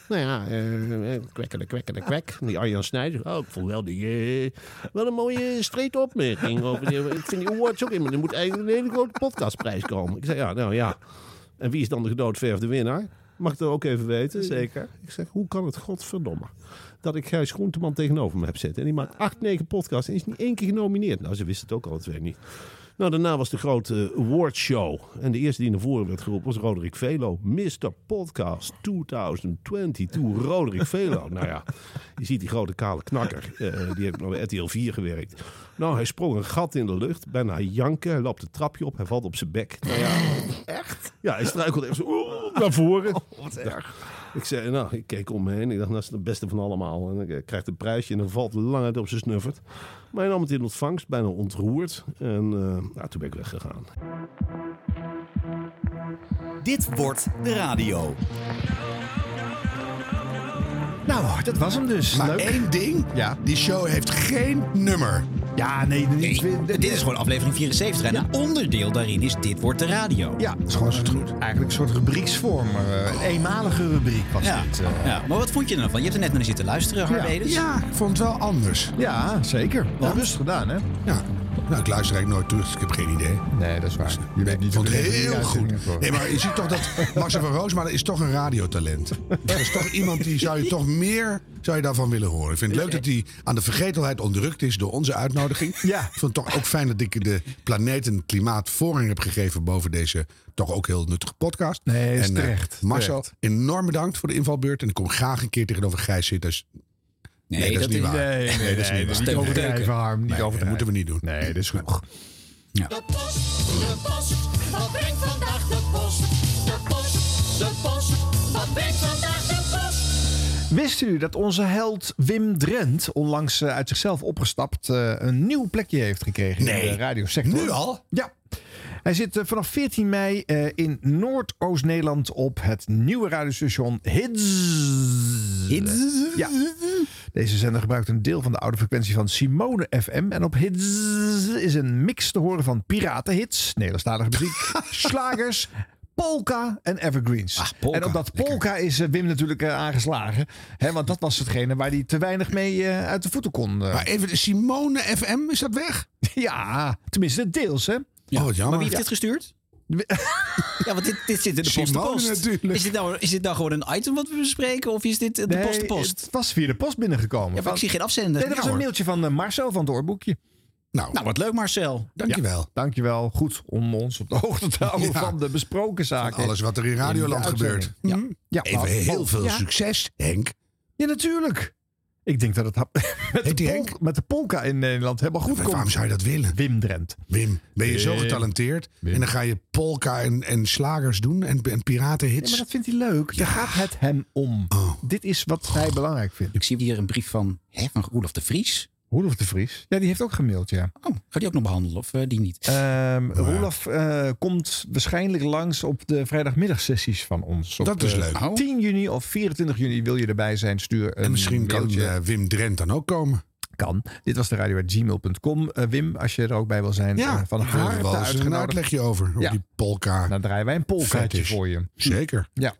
nou ja, kwekkende, kwekkende, kwek. Die Arjan Snijder. Oh, ik vond wel, die, wel een mooie street opmerking. Over die, ik vind die awards ook helemaal... Er moet eigenlijk een hele grote podcastprijs komen. Ik zei, ja, nou ja. En wie is dan de gedoodverfde winnaar? Mag ik dat ook even weten? Zeker. Ik zeg, hoe kan het godverdomme dat ik Gijs Groenteman tegenover me heb zitten. En die maakt acht, negen podcasts en is niet één keer genomineerd. Nou, ze wisten het ook al twee niet. Nou, daarna was de grote awardshow. En de eerste die naar voren werd geroepen was Roderick Velo. Mr. Podcast 2022, Roderick Velo. *laughs* nou ja, je ziet die grote kale knakker. Uh, die heeft nog bij RTL 4 gewerkt. Nou, hij sprong een gat in de lucht. Bijna janken. Hij loopt het trapje op. Hij valt op zijn bek. Nou ja, Echt? ja, hij struikelde even zo oh, naar voren. *laughs* Wat erg. Ik zei, nou, ik keek om me heen. Ik dacht, dat is het beste van allemaal. En ik krijg een prijsje en dan valt lang uit op zijn snuffert. Maar hij nam het in ontvangst, bijna ontroerd. En uh, nou, toen ben ik weggegaan. Dit wordt de radio. Nou, dat was hem dus. Maar Leuk. één ding. Ja. Die show heeft geen nummer. Ja, nee, dit is gewoon aflevering 74. En een onderdeel daarin is Dit wordt de radio. Ja, dat is gewoon een, goed. eigenlijk een soort rubrieksvorm. Uh, een eenmalige rubriek was Ja. dit. uh. ja. Maar wat vond je er nou van? Je hebt er net naar zitten luisteren, Harm Ja. Ik vond het wel anders. Ja, zeker. Wel rust gedaan, hè? Ja. Nou, ik luister eigenlijk nooit terug, dus ik heb geen idee. Nee, dat is waar. Je weet Ik niet vond het hoe de heel goed. Nee, maar je ziet toch dat Marcel van Roosmalen is toch een radiotalent. Dat is toch iemand die zou je toch meer zou je daarvan willen horen. Ik vind het leuk dat hij aan de vergetelheid ontrukt is door onze uitnodiging. Ja. Ik vond het toch ook fijn dat ik de planeet en klimaat voorrang heb gegeven boven deze toch ook heel nuttige podcast. Nee, is en, eh, terecht, Marcel, terecht. enorm bedankt voor de invalbeurt. En ik kom graag een keer tegenover Gijs zitten. Dus, nee, dat, is niet waar. Nee, nee, nee, dat is niet waar. niet overdrijven, Harm. Niet Nee, dat moeten we niet doen. Nee, dat is goed. De post, de post, wat brengt vandaag de post? De post, de post, wat brengt vandaag de post? Wist u dat onze held Wim Drent, onlangs eh, uit zichzelf opgestapt, eh, een nieuw plekje heeft gekregen in de radiosector? Nu al? Ja. Hij zit eh, vanaf 14 mei eh, in Noordoost-Nederland op het nieuwe radiostation Hits. Ja. Deze zender gebruikt een deel van de oude frequentie van Simone FM. En op Hits is een mix te horen van piratenhits, Nederlandstalige muziek, *laughs* slagers, polka en evergreens. Ah, polka. En op dat polka is eh, Wim natuurlijk aangeslagen. Hè, want dat was hetgene waar hij te weinig mee uit de voeten kon. Maar even, de Simone FM, is dat weg? *laughs* ja, tenminste deels hè. Oh, wat jammer. Maar wie heeft dit gestuurd? *laughs* Ja, want dit, dit zit in de post de Simone post. natuurlijk. Is dit, nou, is dit nou gewoon een item wat we bespreken? Of is dit de Nee, post de post? Het was via de post binnengekomen. Ja, Van- ik zie geen afzender. Nee, dat was Ja, een mailtje van eh, Marcel van het oorboekje. Nou, Nou, wat leuk Marcel. dankjewel. Dankjewel. Goed om ons op de hoogte te houden Ja. van de besproken zaken. Alles wat er in Radioland In gebeurt. Ja, Even heel veel ja. succes, Henk. Ja, natuurlijk. Ik denk dat het *laughs* met, de pol- met de polka in Nederland helemaal goed komt. waarom zou je dat willen? Wim Drent. Wim, ben je zo getalenteerd? Wim. En dan ga je polka en, en slagers doen en, en piratenhits. Ja, maar dat vindt hij leuk. Daar gaat het hem om. Oh. Dit is wat hij belangrijk vindt. Ik zie hier een brief van, hè, van Roelof de Vries. Roelof de Vries. Ja, die heeft ook gemaild, ja. Oh, gaat die ook nog behandelen of eh, die niet? Ehm Roelof eh, komt waarschijnlijk langs op de vrijdagmiddagsessies van ons. Op, Dat is eh, leuk. Oh. 10 juni of 24 juni wil je erbij zijn. Stuur een en misschien kan mailtje. eh, Wim Drent dan ook komen. kan. Dit was de radio.gmail.com. Eh, Wim, als je er ook bij wil zijn. Ja, van er harte eens een uitgenodigd. uitlegje over. Over Ja. die polka. Dan draaien wij een polkaatje Fetish. voor je. Zeker. Ja.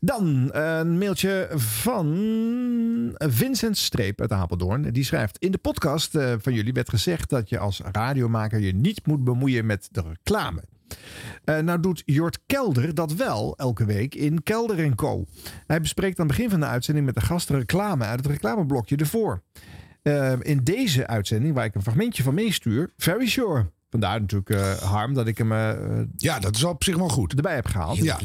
Dan een mailtje van Vincent Streep uit Apeldoorn. Die schrijft: In de podcast eh, van jullie werd gezegd dat je als radiomaker je niet moet bemoeien met de reclame. Eh, nou doet Jort Kelder dat wel elke week in Kelder Co. Hij bespreekt aan het begin van de uitzending met de gasten reclame uit het reclameblokje ervoor. Eh, in deze uitzending, waar ik een fragmentje van meestuur, Very Sure. Vandaar natuurlijk eh, Harm dat ik hem eh, Ja, dat is op zich wel goed. erbij heb gehaald. Heel Ja.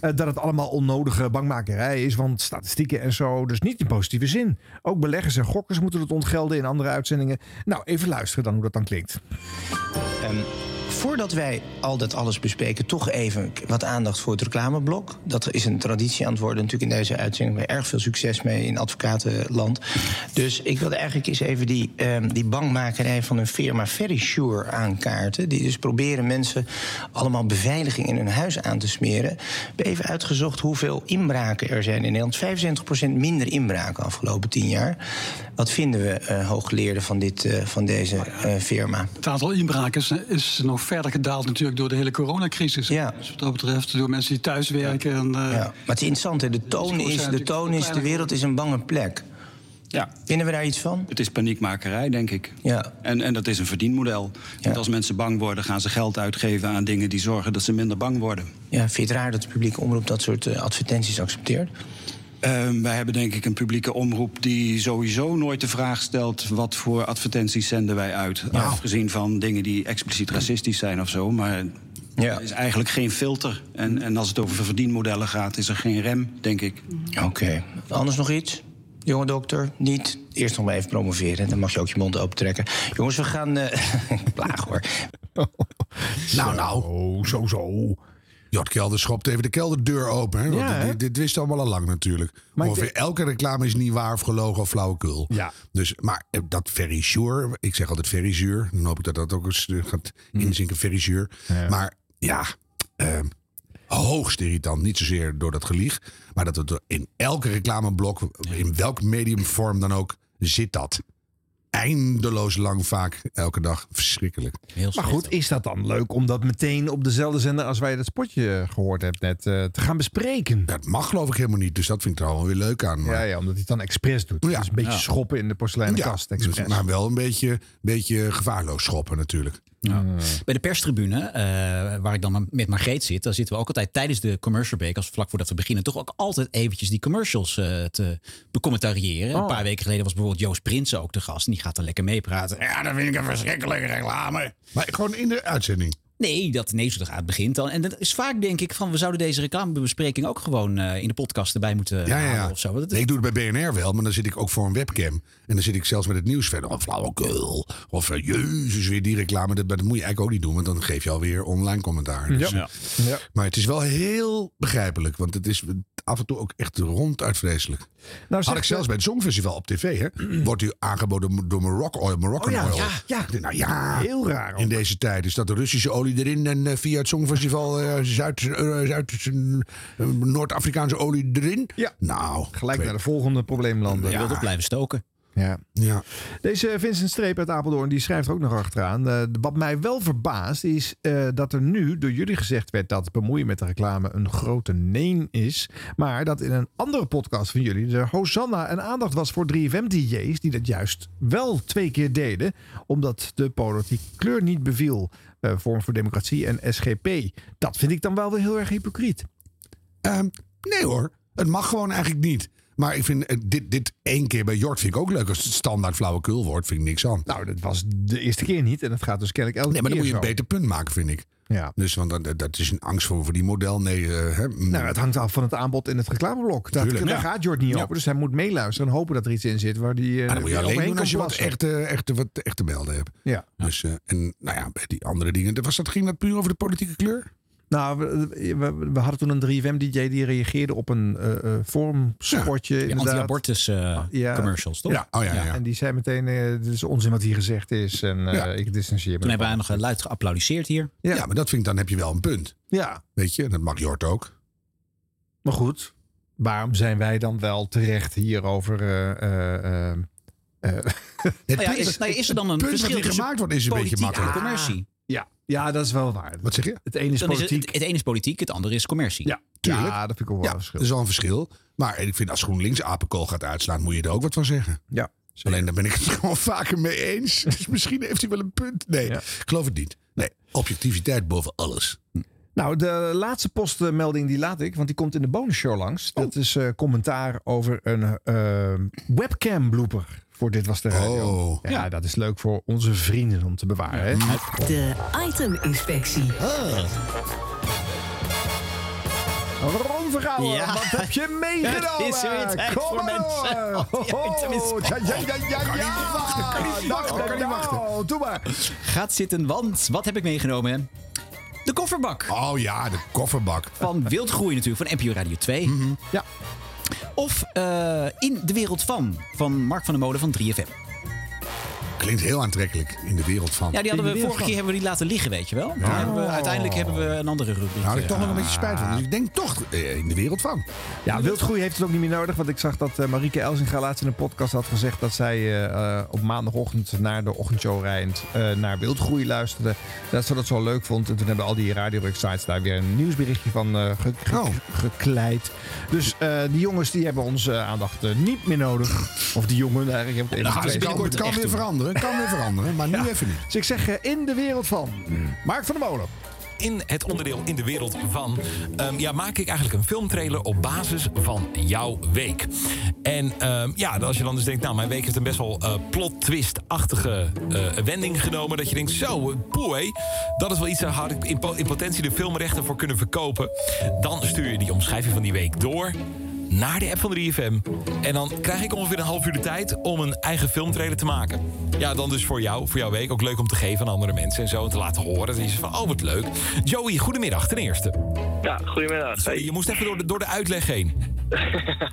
Eh, dat het allemaal onnodige bangmakerij is, want statistieken en zo. Dus niet in positieve zin. Ook beleggers en gokkers moeten het ontgelden in andere uitzendingen. Nou, even luisteren dan hoe dat dan klinkt. Ehm, voordat wij al dat alles bespreken, toch even wat aandacht voor het reclameblok. Dat is een traditie aan het worden natuurlijk in deze uitzending. We erg veel succes mee in advocatenland. Dus ik wilde eigenlijk eens even die, ehm, die bangmakerij van een firma Verisure aankaarten. Die dus proberen mensen allemaal beveiliging in hun huis aan te smeren. We hebben even uitgezocht hoeveel inbraken er zijn in Nederland. 75% minder inbraken afgelopen 10 jaar. Wat vinden we, eh, hooggeleerden van, dit, eh, van deze eh, firma? Het aantal inbraken is, is nog verder gedaald natuurlijk door de hele coronacrisis. Ja. Dus wat dat betreft door mensen die thuiswerken. En, eh, Ja, maar het is interessant, hè. de toon is, de, toon is de wereld is een bange plek. Ja, Vinden we daar iets van? het is paniekmakerij, denk ik. Ja. En, en dat is een verdienmodel. Want als mensen bang worden, gaan ze geld uitgeven aan dingen die zorgen dat ze minder bang worden. Ja, vind je het raar dat de publieke omroep dat soort advertenties accepteert? Ehm, wij hebben denk ik een publieke omroep die sowieso nooit de vraag stelt... wat voor advertenties zenden wij uit. Afgezien van dingen die expliciet racistisch zijn of zo. Maar Ja. er is eigenlijk geen filter. En, en als het over verdienmodellen gaat, is er geen rem, denk ik. Oké. Anders nog iets? Jonge dokter, niet. Eerst nog maar even promoveren. Dan mag je ook je mond open trekken. Jongens, we gaan. eh *laughs* Plaag hoor. *laughs* Nou, nou. Oh, zo, zo. Jort Kelder schopt even de kelderdeur open. Hè? Ja, dit, dit wist allemaal al lang natuurlijk. Maar Ongeveer elke reclame is niet waar of gelogen of flauwekul. Ja. Dus, maar eh, dat sure, ik zeg altijd very sure. Dan hoop ik dat dat ook eens eh, gaat Hmm. inzinken, very sure. Maar ja, eh, hoogst irritant. Niet zozeer door dat gelieg. Maar dat het in elke reclameblok, in welk mediumvorm dan ook, zit dat. Eindeloos lang vaak, elke dag. Verschrikkelijk. Heel Maar goed, is dat dan leuk om dat meteen op dezelfde zender als wij dat spotje gehoord hebben net eh, te gaan bespreken? Dat mag geloof ik helemaal niet. Dus dat vind ik er al wel weer leuk aan. Maar... Ja, ja, omdat hij het dan expres doet. Ja. Dus een beetje Ja. schoppen in de porseleinen kast. dus- maar wel een beetje, beetje gevaarloos schoppen natuurlijk. Bij de perstribune, eh, waar ik dan met Margreet zit, daar zitten we ook altijd tijdens de commercial break, als vlak voordat we beginnen, toch ook altijd eventjes die commercials eh, te becommentariëren. Een Oh. paar weken geleden was bijvoorbeeld Joost Prins ook de gast. En die gaat dan lekker meepraten. Ja, dat vind ik een verschrikkelijke reclame. Maar gewoon in de uitzending. Nee, dat nee, zodra het begint dan. En dat is vaak denk ik van we zouden deze reclamebespreking ook gewoon eh, in de podcast erbij moeten Ja, ja, halen ja. of zo. Nee, ik doe het bij BNR wel, maar dan zit ik ook voor een webcam. En dan zit ik zelfs met het nieuws verder. Of flauwekul. Of eh, jezus, weer die reclame. Dat, dat moet je eigenlijk ook niet doen, want dan geef je alweer online commentaar. Dus, Ja. Ja. Maar het is wel heel begrijpelijk, want het is af en toe ook echt ronduit vreselijk. Nou, Had ik zelfs bij het Songfestival op tv, hè? Wordt u aangeboden door Morocco Oil, Moroccan Oh ja, Oil. ja, ja. Nou ja, Heel raar ook. in deze tijd is dat de Russische olie erin en eh, via het Songfestival eh, Zuid, eh, Zuid, eh, Noord-Afrikaanse olie erin. Ja. Nou, Gelijk naar de volgende probleemlanden. je wilt ook blijven stoken. Ja. Ja. Deze Vincent Streep uit Apeldoorn die schrijft er ook nog achteraan. eh, wat mij wel verbaast is eh, dat er nu door jullie gezegd werd dat bemoeien met de reclame een grote nee is. Maar dat in een andere podcast van jullie er Hosanna en aandacht was voor 3FM-DJ's die dat juist wel twee keer deden. Omdat de politieke kleur niet beviel. eh Vorm voor Democratie en SGP. Dat vind ik dan wel weer heel erg hypocriet. Ehm, nee hoor, het mag gewoon eigenlijk niet. Maar ik vind eh, dit, dit één keer bij Jort vind ik ook leuk. Als het standaard flauwekul wordt, vind ik niks aan. Nou, dat was de eerste keer niet. En dat gaat dus kennelijk elke Nee, maar dan keer moet je een beter punt maken, vind ik. Ja. Dus want dat, dat is een angst voor, voor die model. Nee, eh, hè, mm, Nou, het hangt af van het aanbod in het reclameblok. Dat, Tuurlijk. daar Ja. gaat Jort niet Ja. over. Dus hij moet meeluisteren en hopen dat er iets in zit waar die. maar dat moet je alleen doen als je wat plassen. echt, eh, echt, wat echt te melden hebt. Ja. Dus, en nou ja, bij die andere dingen. Was dat, ging dat puur over de politieke kleur? Nou, we, we, we hadden toen een 3FM-DJ die reageerde op een eh eh forumspotje. Die inderdaad. anti-abortus eh, Ja. commercials, toch? Ja, oh ja, ja. En die zei meteen: eh dit is onzin wat hier gezegd is. En eh, Ja. ik distancieer me. Toen hebben wij ervan. nog luid geapplaudiseerd hier. Ja. Ja. maar dat vind ik, dan heb je wel een punt. Ja, Weet je, en dat mag Jort ook. maar goed. Waarom zijn wij dan wel terecht hierover? eh, eh, eh, eh, Nou *laughs* ja, is, nou ja, is er dan een verschil gemaakt wordt is een beetje makkelijk. commercie? Ja. Ja, dat is wel waar. Wat zeg je? Het ene is Dan is het, politiek. het ene is politiek, het andere is commercie. Ja, Tuurlijk. Ja, dat vind ik ook wel Ja, een verschil. dat is wel een verschil. Maar ik vind als GroenLinks apenkool gaat uitslaan, moet je er ook wat van zeggen. Ja. Alleen daar ben ik het *laughs* gewoon vaker mee eens. Dus misschien heeft hij wel een punt. Nee, ik geloof het niet. Nee, objectiviteit boven alles. Nou, de laatste postmelding die laat ik, want die komt in de bonusshow langs. Dat is eh, commentaar over een eh, webcam blooper voor Dit Was De Radio. Oh. Ja, dat is leuk voor onze vrienden om te bewaren. Hè? De iteminspectie. Ron Vergouwen, Ja. wat heb je meegenomen? Het is weer tijd Kom voor maar mensen. Oh. Ja, ja, ja, ja, Kan niet ja. wachten, kan niet wachten, kan niet wachten. Doe maar. Gaat zitten, want wat heb ik meegenomen? De kofferbak. Oh ja, de kofferbak. Van Wildgroei natuurlijk, van NPO Radio 2. Ja. Of eh, In de Wereld van, van Mark van der Molen van 3FM. Klinkt heel aantrekkelijk in de wereld van. Ja, die hadden we vorige keer hebben we die laten liggen, weet je wel. Toen hebben we- uiteindelijk hebben we een andere rubriek. Daar had ik eh, toch nog een beetje spijt van. Dus ik denk toch eh, in de wereld van. Ja, Wildgroei heeft het ook niet meer nodig. Want ik zag dat eh, Marieke Elzinga laatst in een podcast had gezegd... dat zij op maandagochtend naar de ochtendshow rijdend eh, naar Wildgroei luisterde. Dat ze dat zo leuk vond. En toen hebben al die radio-sites daar weer een nieuwsberichtje van eh, ge- ge- Oh. gekleid. Dus eh, die jongens die hebben onze aandacht niet meer nodig. Of die jongen eigenlijk. Je hebt het even kan, weer doen. Veranderen. Kan weer veranderen. Maar nu Ja. even niet. Dus ik zeg eh, in de wereld van Mark van der Molen. In het onderdeel in de wereld van ehm, ja, maak ik eigenlijk een filmtrailer op basis van jouw week. En ehm, ja, als je dan dus denkt, nou, mijn week heeft een best wel eh, plot twist-achtige eh, wending genomen. Dat je denkt, zo, hé, dat is wel iets, daar had ik in, po- in potentie de filmrechten voor kunnen verkopen. Dan stuur je die omschrijving van die week door naar de app van 3FM. En dan krijg ik ongeveer een half uur de tijd om een eigen filmtrailer te maken. Ja, dan dus voor jou, voor jouw week. Ook leuk om te geven aan andere mensen en zo. En te laten horen. Dat zegt van, oh, wat leuk. Joey, goedemiddag ten eerste. Ja, goedemiddag. Sorry, je moest even door de, door de uitleg heen. *laughs*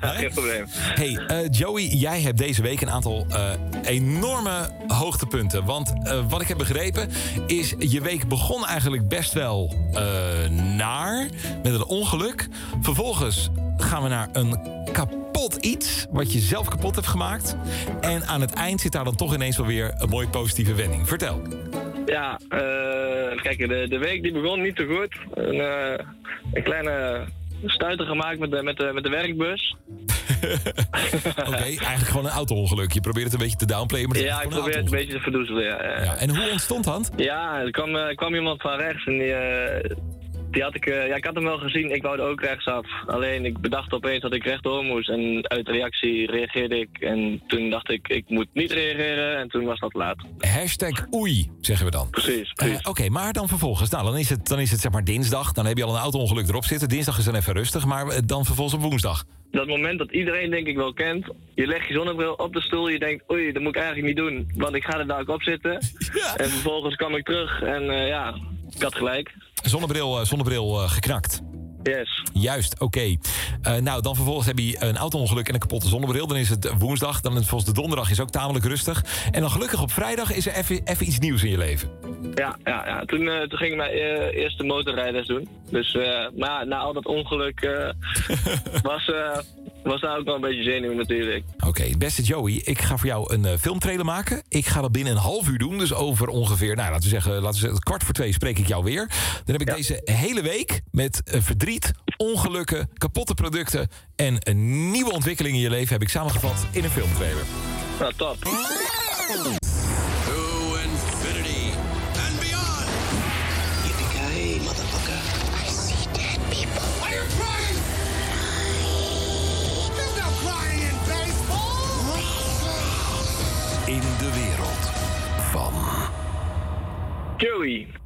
Geen probleem. Hey, eh, Joey, jij hebt deze week een aantal eh, enorme hoogtepunten. Want eh, wat ik heb begrepen is, je week begon eigenlijk best wel naar, met een ongeluk. Vervolgens gaan we naar een kapot iets, wat je zelf kapot hebt gemaakt. En aan het eind zit daar dan toch ineens wel weer een mooie positieve wending. Vertel. Ja, eh kijk, de, de week die begon niet zo goed. Een, eh, een kleine stuiter gemaakt met de, met de, met de werkbus. *laughs* Oké, eigenlijk gewoon een auto-ongeluk. Je probeert het een beetje te downplayen, maar Ja, ik probeer het een beetje te verdoezelen. Ja, en hoe ontstond dat? Ja, er kwam, eh, kwam iemand van rechts en die, die had ik, eh, ja, ik had hem wel gezien. Ik wou er ook rechtsaf. Alleen ik bedacht opeens dat ik rechtdoor moest. En uit reactie reageerde ik. En toen dacht ik, ik moet niet reageren. En toen was dat laat. Hashtag oei, zeggen we dan. Precies, Eh, Oké, maar dan vervolgens. Nou, dan is, het, dan is het zeg maar dinsdag. Dan heb je al een auto-ongeluk erop zitten. Dinsdag is dan even rustig. Maar eh, dan vervolgens op woensdag. Dat moment dat iedereen denk ik wel kent. Je legt je zonnebril op de stoel. Je denkt, oei, dat moet ik eigenlijk niet doen. Want ik ga er dadelijk op zitten. *laughs* En vervolgens kwam ik terug. En ja, ik had gelijk. Zonnebril, eh, zonnebril eh, geknakt. Yes. Juist, oké. Eh, nou, dan vervolgens heb je een auto-ongeluk en een kapotte zonnebril. Dan is het woensdag. Dan is het volgens de donderdag is ook tamelijk rustig. En dan gelukkig op vrijdag is er even iets nieuws in je leven. Ja, ja, ja. Toen, eh, toen ging ik mijn eerste motorrijders doen. Dus, maar na al dat ongeluk *laughs* was, was daar ook wel een beetje zenuw natuurlijk. Oké, beste Joey, ik ga voor jou een eh, filmtrailer maken. Ik ga dat binnen een half uur doen. Dus over ongeveer, nou, laten we zeggen, laten we zeggen kwart voor twee spreek ik jou weer. Dan heb ik deze hele week met eh, verdriet, ongelukken, kapotte producten en een nieuwe ontwikkeling in je leven heb ik samengevat in een filmtrailer. Nou, top. De wereld van... Joey.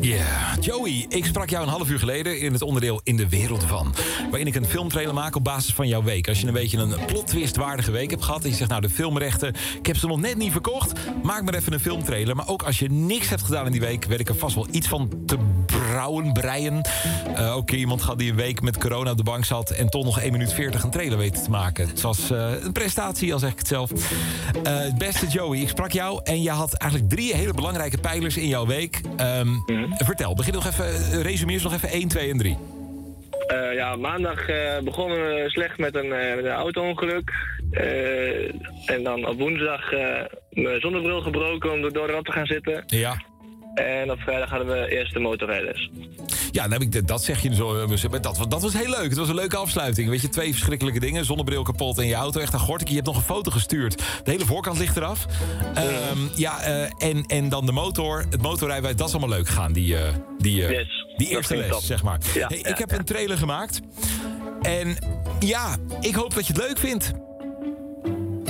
Ja, Joey, ik sprak jou een half uur geleden in het onderdeel In de Wereld van. Waarin ik een filmtrailer maak op basis van jouw week. Als je een beetje een plot twist waardige week hebt gehad. En je zegt, nou, de filmrechten, ik heb ze nog net niet verkocht. Maak maar even een filmtrailer. Maar ook als je niks hebt gedaan in die week, weet ik er vast wel iets van te brouwen, breien. Eh, ook iemand gehad die een week met corona op de bank zat. En toch nog 1 minuut 40 een trailer weet te maken. Het was eh, een prestatie, al zeg ik het zelf. Eh, beste Joey, ik sprak jou. En je had eigenlijk drie hele belangrijke pijlers in jouw week. Ehm, Vertel, begin nog even, eh, resumeer ze nog even 1, 2 en 3. Eh, ja, maandag eh, begonnen we slecht met een, eh, met een auto-ongeluk. Eh, en dan op woensdag eh, mijn zonnebril gebroken om door de rat te gaan zitten. Ja. En op vrijdag hadden we eerst de motorrijders. Ja, heb ik, dat zeg je zo. eh, maar Dat, dat was heel leuk. Het was een leuke afsluiting. Weet je, twee verschrikkelijke dingen. Zonnebril kapot en je auto echt aan gortik. Je hebt nog een foto gestuurd. De hele voorkant ligt eraf. Ehm, ja, eh, en, en dan de motor. Het motorrijbewijs, dat is allemaal leuk gaan. Die, eh, die, Yes, die eerste les, top. zeg maar. Ja, hey, ja, ik heb ja. een trailer gemaakt. En ja, ik hoop dat je het leuk vindt.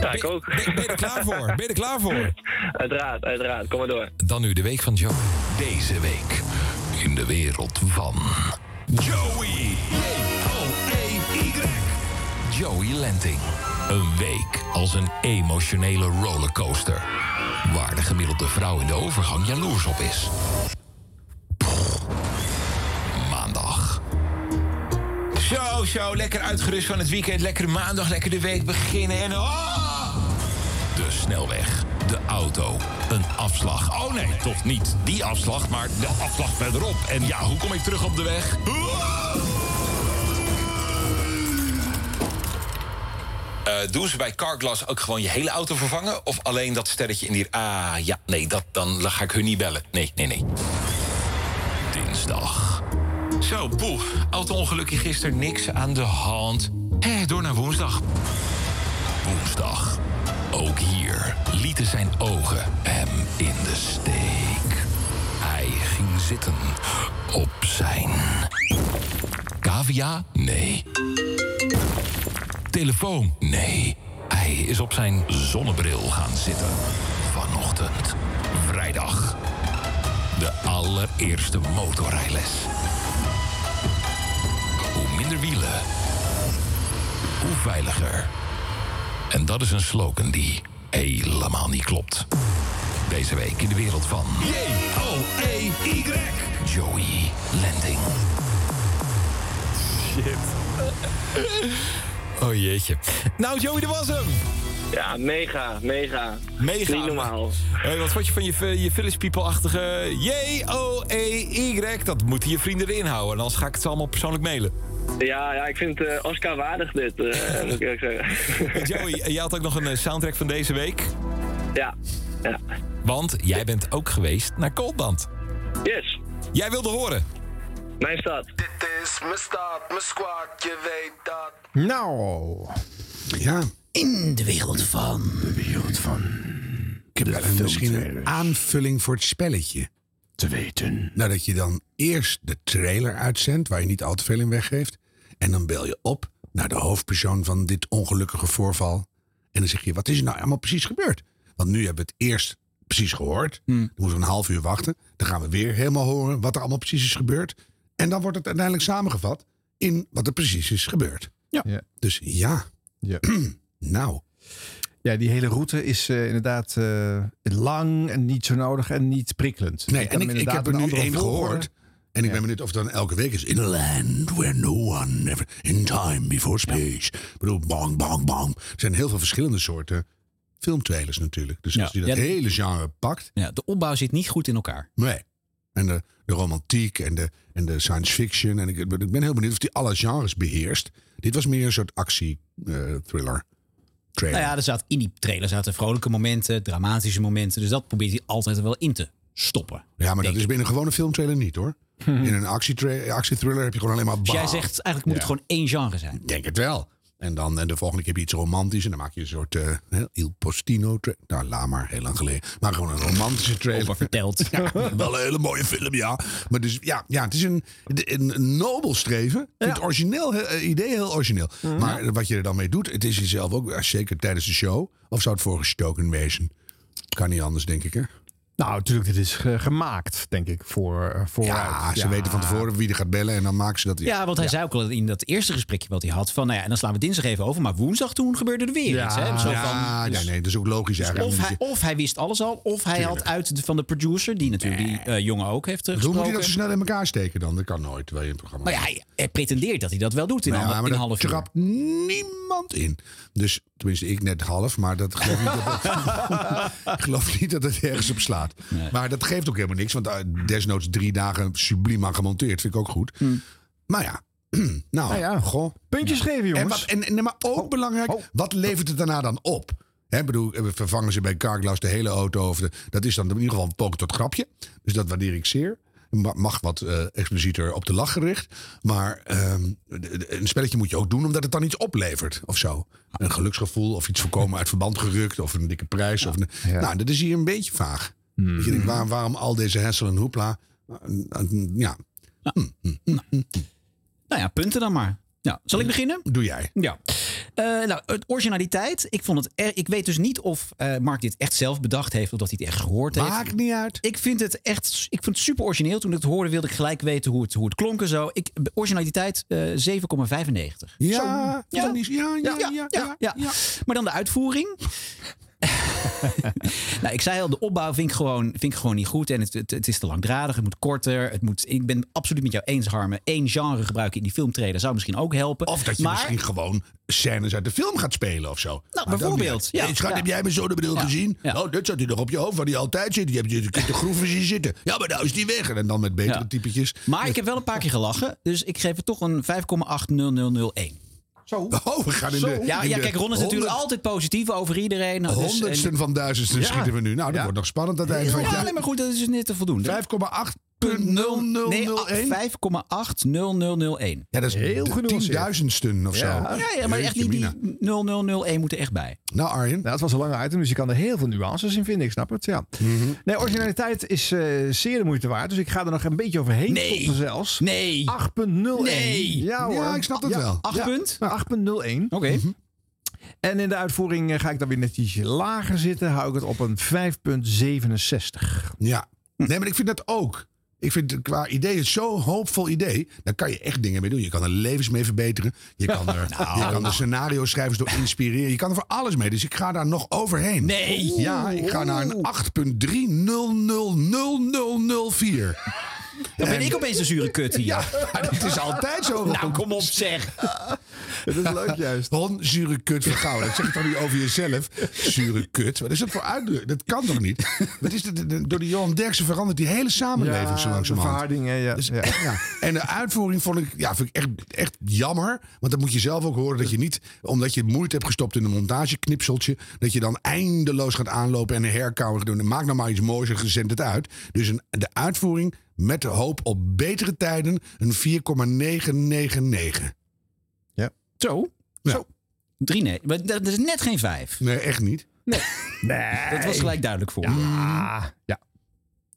Ja, ik ook. Ben, ben je er klaar voor? Ben je er klaar voor? Uiteraard, uiteraard. Kom maar door. Dan nu de week van Joe. Deze week in de wereld van Joey. J-O-E-Y. Joey Lenting. Een week als een emotionele rollercoaster. Waar de gemiddelde vrouw in de overgang jaloers op is. Maandag. Zo, zo, lekker uitgerust van het weekend. Lekker maandag, lekker de week beginnen. En oh! De snelweg, de auto, een afslag. Oh nee, toch niet die afslag, maar de afslag verderop. En ja, hoe kom ik terug op de weg? Eh, doen ze bij Carglass ook gewoon je hele auto vervangen? Of alleen dat sterretje in die... Ah, ja, nee, dat, dan ga ik hun niet bellen. Nee, nee, nee. Dinsdag. Zo, poeh. Auto-ongelukje gisteren, niks aan de hand. Hé, door naar woensdag. Woensdag. Ook hier lieten zijn ogen hem in de steek. Hij ging zitten op zijn... Cavia? Nee. Telefoon? Nee. Hij is op zijn zonnebril gaan zitten. Vanochtend. Vrijdag. De allereerste motorrijles. Hoe minder wielen, hoe veiliger. En dat is een slogan die helemaal niet klopt. Deze week in de wereld van... J-O-E-Y. Joey Landing. Shit. Oh jeetje. Nou Joey, dat was hem. Ja, mega, mega. Mega. Niet normaal. Hey, wat vond je van je, je Village People-achtige J-O-E-Y? Dat moeten je vrienden erin houden. Anders ga ik het ze allemaal persoonlijk mailen. Ja, ja, ik vind het eh, Oscar waardig dit, eh, *laughs* moet ik eerlijk zeggen. *laughs* Joey, jij had ook nog een eh, soundtrack van deze week. Ja, ja. Want jij bent ook geweest naar Coldband. Yes. Jij wilde horen. Mijn stad. Dit is mijn stad, mijn squad, je weet dat. Nou. Ja. In de wereld van. De wereld van. Ik heb een, misschien een aanvulling voor het spelletje. Te weten. Nou, dat je dan eerst de trailer uitzendt, waar je niet al te veel in weggeeft. En dan bel je op naar de hoofdpersoon van dit ongelukkige voorval. En dan zeg je, wat is er nou allemaal precies gebeurd? Want nu hebben we het eerst precies gehoord. Dan moeten we een half uur wachten. Dan gaan we weer helemaal horen wat er allemaal precies is gebeurd. En dan wordt het uiteindelijk samengevat in wat er precies is gebeurd. Ja. Dus ja. Ja. *clears throat* nou. Ja, die hele route is eh, inderdaad eh, lang en niet zo nodig en niet prikkelend. Nee, kan en ik, ik heb er nu een andere één gehoord. En ik ben benieuwd of het dan elke week is. In a land where no one ever... In time before space. Ik bedoel, bang, bang, bang. Er zijn heel veel verschillende soorten filmtrailers natuurlijk. Dus als je dat Ja, hele genre pakt... Ja, de opbouw zit niet goed in elkaar. Nee. En de, de romantiek en de, en de science fiction. En ik, ik ben heel benieuwd of die alle genres beheerst. Dit was meer een soort actie-thriller. Trailer. Nou ja, er zat, in die trailer zaten vrolijke momenten, dramatische momenten. Dus dat probeert hij altijd er wel in te stoppen. ja, maar dat is binnen een gewone filmtrailer niet hoor. In een actiethriller heb je gewoon alleen maar... Dus jij zegt eigenlijk moet het gewoon één genre zijn. Denk het wel. En dan en de volgende keer heb je iets romantisch. En dan maak je een soort eh, Il Postino. Nou, laat maar, heel lang geleden. Maar gewoon een romantische trailer. verteld. *laughs* Ja, wel een hele mooie film, ja. Maar dus, ja, ja het is een, een, nobel streven. Het origineel, eh, idee heel origineel. Maar wat je er dan mee doet, het is jezelf ook, eh, zeker tijdens de show. Of zou het voorgestoken wezen? Kan niet anders, denk ik, hè? Nou, natuurlijk, dit is ge- gemaakt, denk ik, voor, eh, vooruit. Ja, ze weten van tevoren wie er gaat bellen. En dan maken ze dat. Ja, want hij zei ook al in dat eerste gesprekje wat hij had van, nou ja, en dan slaan we dinsdag even over, maar woensdag toen gebeurde er weer Ja, iets. Hè? Zo ja, van, ja, nee, dat is ook logisch dus eigenlijk. of, hij, of hij wist alles al, of hij had uit de- van de producer, die natuurlijk die eh, jongen ook heeft eh, Hoe moet je dat zo snel in elkaar steken dan? Dat kan nooit, terwijl je een programma Maar ja, hij, hij pretendeert dat hij dat wel doet in, Nou ja, een, maar in een dat half uur. trapt niemand in. Dus tenminste, ik net half, maar dat geloof niet dat *laughs* geloof niet dat het ergens op slaat. Maar dat geeft ook helemaal niks, want eh, desnoods drie dagen subliem aan gemonteerd vind ik ook goed. Hmm. Maar ja, *clears throat* nou, ja. goh. Puntjes geven, jongens. En, wat, en, en- maar ook belangrijk, wat levert het daarna dan op? Hè, bedoel, eh, vervangen ze bij Carglass de hele auto? Of de, dat is dan in ieder geval een tot grapje. Dus dat waardeer ik zeer. Ma- Mag wat eh, explicieter op de lach gericht. Maar ehm, een spelletje moet je ook doen omdat het dan iets oplevert of zo. Een geluksgevoel of iets voorkomen uit verband gerukt. Of een dikke prijs. Of een, Nou, dat is hier een beetje vaag. Dat je denkt, waar- waarom al deze hessel en hoepla? Eh, eh, Ja, Nou ja, punten dan maar. Ja, zal ik beginnen? doe jij. Ja. Eh, nou, het originaliteit. Ik, vond het er, ik weet dus niet of eh, Mark dit echt zelf bedacht heeft of dat hij het echt gehoord heeft. Maakt niet uit. Ik vind het echt ik vind het super origineel. Toen ik het hoorde wilde ik gelijk weten hoe het, hoe het klonk en zo. Ik, originaliteit eh 7,95. Ja, ja, ja, ja, ja, ja. Maar dan de uitvoering. *laughs* nou, ik zei al, de opbouw vind ik gewoon, vind ik gewoon niet goed. En het, het, het is te langdradig, het moet korter. Het moet, ik ben absoluut met jou eens, Harme. Eén genre gebruiken in die filmtrailer zou misschien ook helpen. Of dat je maar, misschien gewoon scènes uit de film gaat spelen of zo. Nou, Maar bijvoorbeeld, ja. Hey, schat, Ja. heb jij mijn zonnebril Ja. gezien? Ja. Oh, dit zat hij nog op je hoofd waar hij altijd zit. Je hebt je de groeven zien zitten. Ja, maar nou is die weg. En dan met betere typetjes. Maar ik heb wel een paar keer gelachen. Dus ik geef het toch een 5,80001. Zo. *laughs* Oh, we gaan in de... Ja, in ja kijk, Ron is natuurlijk altijd positief over iedereen. Dus, Honderdsten en- van duizendsten Ja. schieten we nu. Nou, dat wordt nog spannend aan het eind van het Ja, nee, maar goed, dat is dus net te voldoende. 5,8.0001. Nee, 5,80001. Ja, dat is Heel genuanceerd. tienduizendsten of zo. Ja, ja, maar echt die mina. 0001 moet er echt bij. Nou, Arjen. Nou, het was een lange item, dus je kan er heel veel nuances in vinden. Ik snap het, ja. Mhm. Nee, originaliteit is eh, zeer de moeite waard. Dus ik ga er nog een beetje overheen Nee. zelfs. Nee. 8.01. Nee. Ja hoor. Ja, ik snap dat Ja. wel. 8 Ja. punt? Nou, 8.01. Oké. Mhm. En in de uitvoering eh, ga ik dan weer net ietsje lager zitten. Hou ik het op een 5.67. Ja. Nee, maar ik vind dat ook. Ik vind het qua idee het zo'n hoopvol idee. Daar kan je echt dingen mee doen. Je kan er levens mee verbeteren. Je kan *laughs* er, Nou. je kan er scenario schrijvers door inspireren. Je kan er voor alles mee. Dus ik ga daar nog overheen. Nee. Ja, ik ga naar een 8.3000004. Dan ben ik opeens de zure kut hier. *laughs* Ja, dat is altijd zo. Nou, kom op zeg. Dat is leuk juist. Ron, zure kut van. Dat zeg je toch niet over jezelf? Zure kut. Wat is dat voor uitdrukking? Dat kan toch niet? Wat is dat? Door die Johan Derksen verandert die hele samenleving zo langzamerhand. verharding, hè, ja. Dus, ja. ja. En de uitvoering vond ik, ja, vind ik echt, echt jammer. Want dan moet je zelf ook horen dat je niet, omdat je moeite hebt gestopt in een montageknipseltje, dat je dan eindeloos gaat aanlopen en een gaat doen. Maak nou maar iets moois en zend het uit. Dus een, de uitvoering met de hoop op betere tijden een 4,999. Zo. Ja. Zo. Drie nee. Maar dat is net geen vijf. Nee, echt niet. Nee. Nee. *laughs* Dat was gelijk duidelijk voor me. Ja.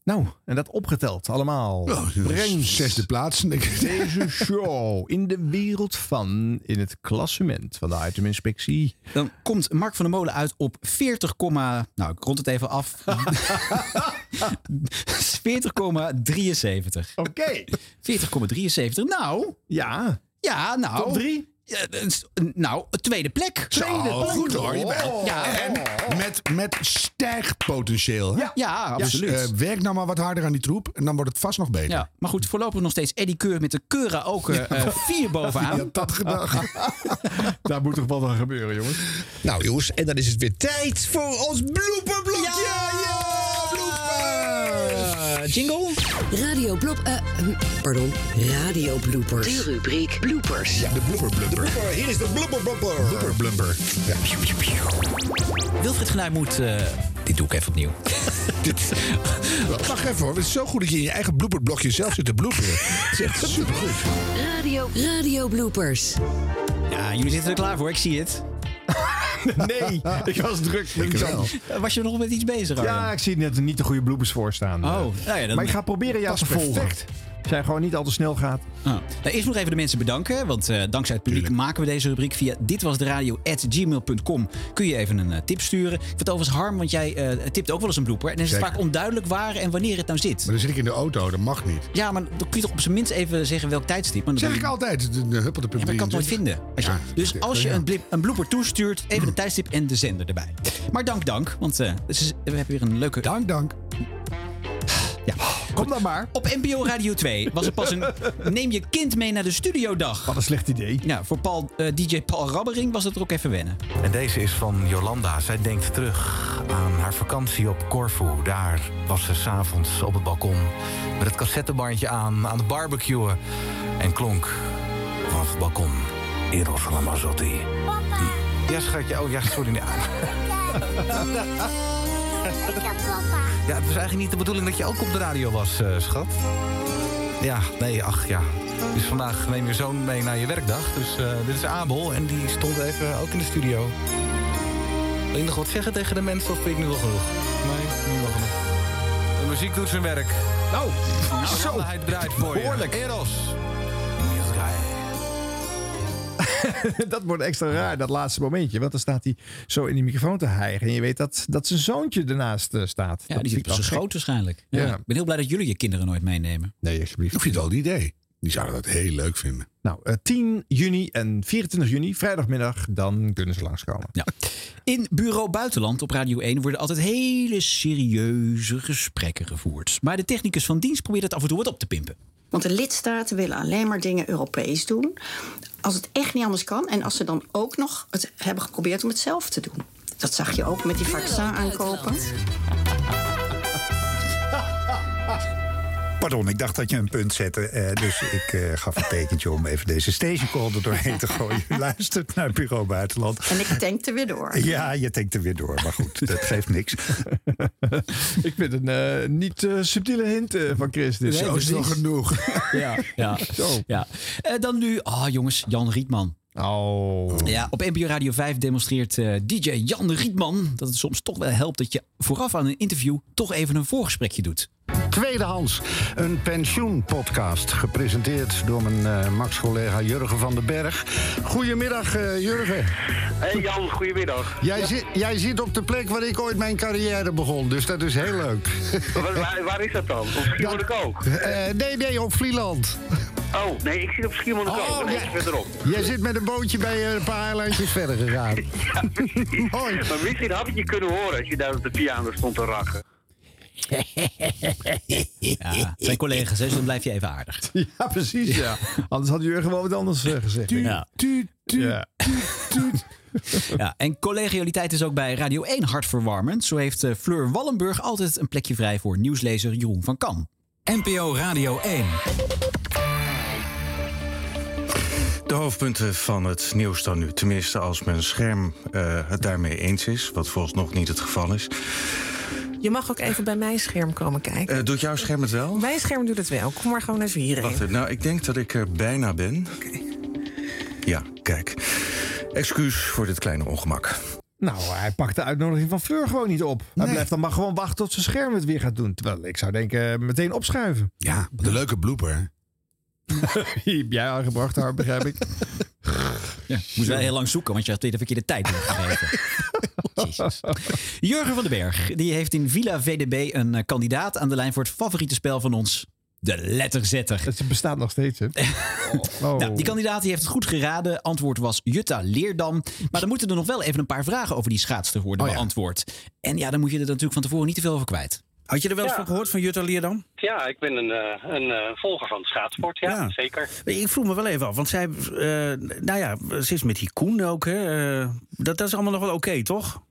Nou, en dat opgeteld allemaal. Oh, Brengt zesde plaats. *laughs* deze show in de wereld van, in het klassement van de iteminspectie. Dan komt Mark van der Molen uit op 40, nou ik rond het even af. *laughs* 40,73. Oké. 40,73. Nou, Ja. ja, nou. Top drie? Ja, nou, tweede plek. Zo, goed hoor. Je bent- Ja, En met, met stijgpotentieel. hè? ja, Dus absoluut. eh, werk nou maar wat harder aan die troep. En dan wordt het vast nog beter. ja, maar goed, voorlopig nog steeds Eddie Keur met de Keura ook eh, eh, vier bovenaan. Dat gedacht? *laughs* Daar moet toch wat aan gebeuren, jongens. Nou jongens, en dan is het weer tijd voor ons blooperblokje. Eh, jingle? Radio Blop... eh, hm, pardon, Radio Bloopers. De rubriek Bloopers. Ja, de blubber blubber. Hier is de blooperblopper. Blubber blubber. Ja. Wilfried Genuij moet... eh, dit doe ik even opnieuw. *laughs* Wacht even hoor. Het is zo goed dat je in je eigen blooperblokje zelf zit te bloeperen. Het is echt supergoed. Radio, Radio Bloopers. Ja, jullie zitten er klaar voor, ik zie het. *laughs* Nee, ik was druk. Ik Was je nog met iets bezig? Arjan? Ja, ik zie net niet de goede bloepers voor staan. Oh, Eh, nou ja, dan- maar ik ga proberen jou te volgen. perfect. Jij gewoon niet al te snel gaat. Nou, eerst nog even de mensen bedanken. Want eh, dankzij het publiek maken we deze rubriek via ditwasderadio.gmail.com. Kun je even een eh, tip sturen. Ik vind het overigens harm, want jij eh, tipt ook wel eens een blooper. En dan is het Zeker. vaak onduidelijk waar en wanneer het nou zit. Maar dan zit ik in de auto. Dat mag niet. Ja, maar dan kun je toch op zijn minst even zeggen welk tijdstip. Maar dan Zeg ik altijd. De, de huppelde Ja, maar ik kan het nooit vinden. Als je- Ja, dus als je ja. een, blip, een blooper toestuurt, even de tijdstip en de zender erbij. Maar dank, dank. Want eh, we hebben weer een leuke... Dank, dank. Ja. Kom dan maar. Op NPO Radio 2 was er pas een *laughs* neem je kind mee naar de studiodag. Wat een slecht idee. Ja, voor Paul, eh, DJ Paul Rabbering was het er ook even wennen. En deze is van Jolanda. Zij denkt terug aan haar vakantie op Corfu. Daar was ze s'avonds op het balkon met het cassettebandje aan, aan het barbecuen. En klonk vanaf het balkon. Eros Ramazzotti. Ja, schatje. Oh ja, sorry. Nee. *laughs* Ja, het was eigenlijk niet de bedoeling dat je ook op de radio was, eh, schat. Ja, nee, ach ja. Dus vandaag neem je zoon mee naar je werkdag. Dus eh, dit is Abel en die stond even ook in de studio. Wil je nog wat zeggen tegen de mensen of vind ik nu wel genoeg? Nee, nu wel genoeg. De muziek doet zijn werk. Nou, zo. Hij draait voor je. Behoorlijk. Eros. *laughs* dat wordt extra raar, dat laatste momentje. Want dan staat hij zo in die microfoon te hijgen. En je weet dat, dat zijn zoontje ernaast eh, staat. Ja, dat die zit op zijn schoot waarschijnlijk. Ja. Ja. Ik ben heel blij dat jullie je kinderen nooit meenemen. Nee, alsjeblieft. Ik vind het wel een idee. Die zouden dat heel leuk vinden. Nou, eh, 10 juni en 24 juni, vrijdagmiddag, dan kunnen ze langskomen. Ja. In Bureau Buitenland op Radio 1 worden altijd hele serieuze gesprekken gevoerd. Maar de technicus van dienst probeert het af en toe wat op te pimpen. Want de lidstaten willen alleen maar dingen Europees doen. Als het echt niet anders kan. En als ze dan ook nog het hebben geprobeerd om het zelf te doen. Dat zag je ook met die vaccin aankopen. *laughs* Pardon, ik dacht dat je een punt zette. eh, dus ik eh, gaf een tekentje om even deze stationcall er doorheen te gooien. *laughs* U luistert naar Bureau Buitenland. En ik tankte weer door. Ja, je denkt er weer door. Maar goed, dat geeft niks. *laughs* Ik vind een eh, niet subtiele hint van Chris. Dus Nee, zo is precies. genoeg. *laughs* Ja, ja. ja. Eh, dan nu, ah jongens, Jan Rietman. Oh. Ja, op NPO Radio 5 demonstreert DJ Jan Rietman dat het soms toch wel helpt dat je vooraf aan een interview toch even een voorgesprekje doet. Tweedehands, een pensioenpodcast. Gepresenteerd door mijn eh, Max-collega Jurgen van den Berg. Goedemiddag, eh, Jurgen. Hey Jan, goedemiddag. Jij, zit, jij zit op de plek waar ik ooit mijn carrière begon, dus dat is heel leuk. Waar, is dat dan? Op Schiermonnikoog? Eh, nee, nee, op Vlieland. Oh, nee, ik zit op Schiermonnikoog, Oh, ja. eentje verderop. Jij zit met een bootje bij een paar eilandjes verder gegaan. *laughs* Mooi. Maar misschien had ik je kunnen horen als je daar op de piano stond te rachen. *laughs* Ja, het zijn collega's, dus dan blijf je even aardig. *laughs* Ja, precies. Ja. Anders had Jurgen wel wat anders eh, gezegd. Ja. Ja. Ja, en collegialiteit is ook bij Radio 1 hartverwarmend. Zo heeft eh, Fleur Wallenburg altijd een plekje vrij voor nieuwslezer Jeroen van Kam. NPO Radio 1. De hoofdpunten van het nieuws dan nu. Tenminste, als mijn scherm eh, het daarmee eens is. Wat volgens nog niet het geval is. Je mag ook even bij mijn scherm komen kijken. Eh, doet jouw scherm het wel? Mijn scherm doet het wel. Kom maar gewoon even hierheen. Wacht even. Nou, ik denk dat ik er bijna ben. Ja, kijk. Excuus voor dit kleine ongemak. Nou, hij pakt de uitnodiging van Fleur gewoon niet op. Hij Nee. blijft dan maar gewoon wachten tot zijn scherm het weer gaat doen. Terwijl ik zou denken, eh, meteen opschuiven. Ja, wat een leuke blooper. *laughs* Die heb jij aangebracht, Harm, begrijp ik. Ja, moest wel heel lang zoeken, want je had de verkeerde tijd ingegeven. *laughs* *laughs* Jezus. Jurgen van den Berg die heeft in Villa VDB een eh, kandidaat aan de lijn voor het favoriete spel van ons. De letterzetter. Het bestaat nog steeds, hè? *laughs* Oh. Nou, die kandidaat die heeft het goed geraden. Antwoord was Jutta Leerdam. Maar dan moeten er nog wel even een paar vragen over die schaatster worden Oh ja. beantwoord. En ja, dan moet je er natuurlijk van tevoren niet te veel over kwijt. Had je er wel eens Ja. van gehoord van Jutta Leerdam? Ja, ik ben een, eh, een eh, volger van schaatsport, ja, Ja. zeker. Ik vroeg me wel even af, want zij, eh, nou ja, ze is met die Koen ook, hè? dat, dat is allemaal nog wel oké, toch?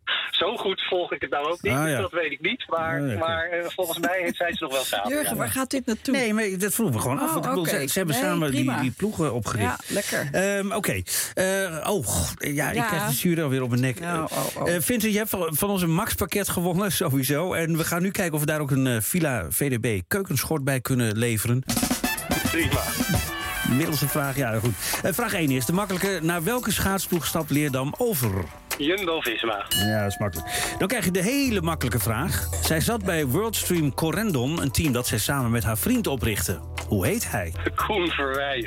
Zo goed volg ik het nou ook niet, Ah, dus ja. dat weet ik niet. Maar, maar eh, volgens mij heeft zij ze nog wel samen. Jurgen, ja. waar gaat dit naartoe? Nee, maar dat vroegen we gewoon af. Oh, Want bedoel, ze, ze hebben Nee, samen die, ploegen opgericht. Ja, lekker. Ehm, Oké. Eh, oh, ja, ik krijg de zuur alweer op mijn nek. Nou, oh, oh. Eh, Vincent, je hebt van, van ons een Max-pakket gewonnen, *laughs* sowieso. En we gaan nu kijken of we daar ook een Villa VDB keukenschort bij kunnen leveren. Prima. Middelste vraag, ja goed. Vraag 1 is de makkelijke. Naar welke schaatsploeg stapt Leerdam over? Jumbo-Visma. Ja, dat is makkelijk. Dan krijg je de hele makkelijke vraag. Zij zat bij Worldstream Corendon, een team dat zij samen met haar vriend oprichtte. Hoe heet hij? Koen Verwij.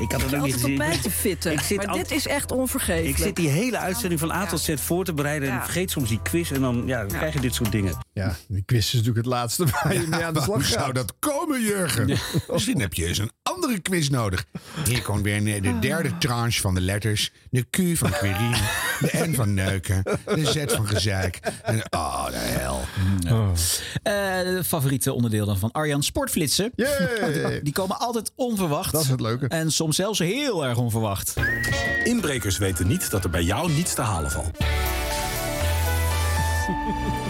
Ik had het ook niet mij te fitten. Ik zit maar al- dit is echt onvergeeflijk. Ik zit die hele uitzending van A tot Z voor te bereiden en Ja. vergeet soms die quiz en dan, ja, dan krijg je dit soort dingen. Ja, die quiz is natuurlijk het laatste waar je mee aan de slag Hoe zou dat komen, Jurgen? Misschien heb je eens een andere quiz nodig. Hier komt weer de derde tranche van de letters. De Q van Querien, de N van neuken, de Z van gezeik. En, oh, de hel. Eh, de favoriete onderdeel dan van Arjan Sportflitsen. *laughs* Die komen altijd onverwacht. Dat is het leuke. En soms zelfs heel erg onverwacht. Inbrekers weten niet dat er bij jou niets te halen valt.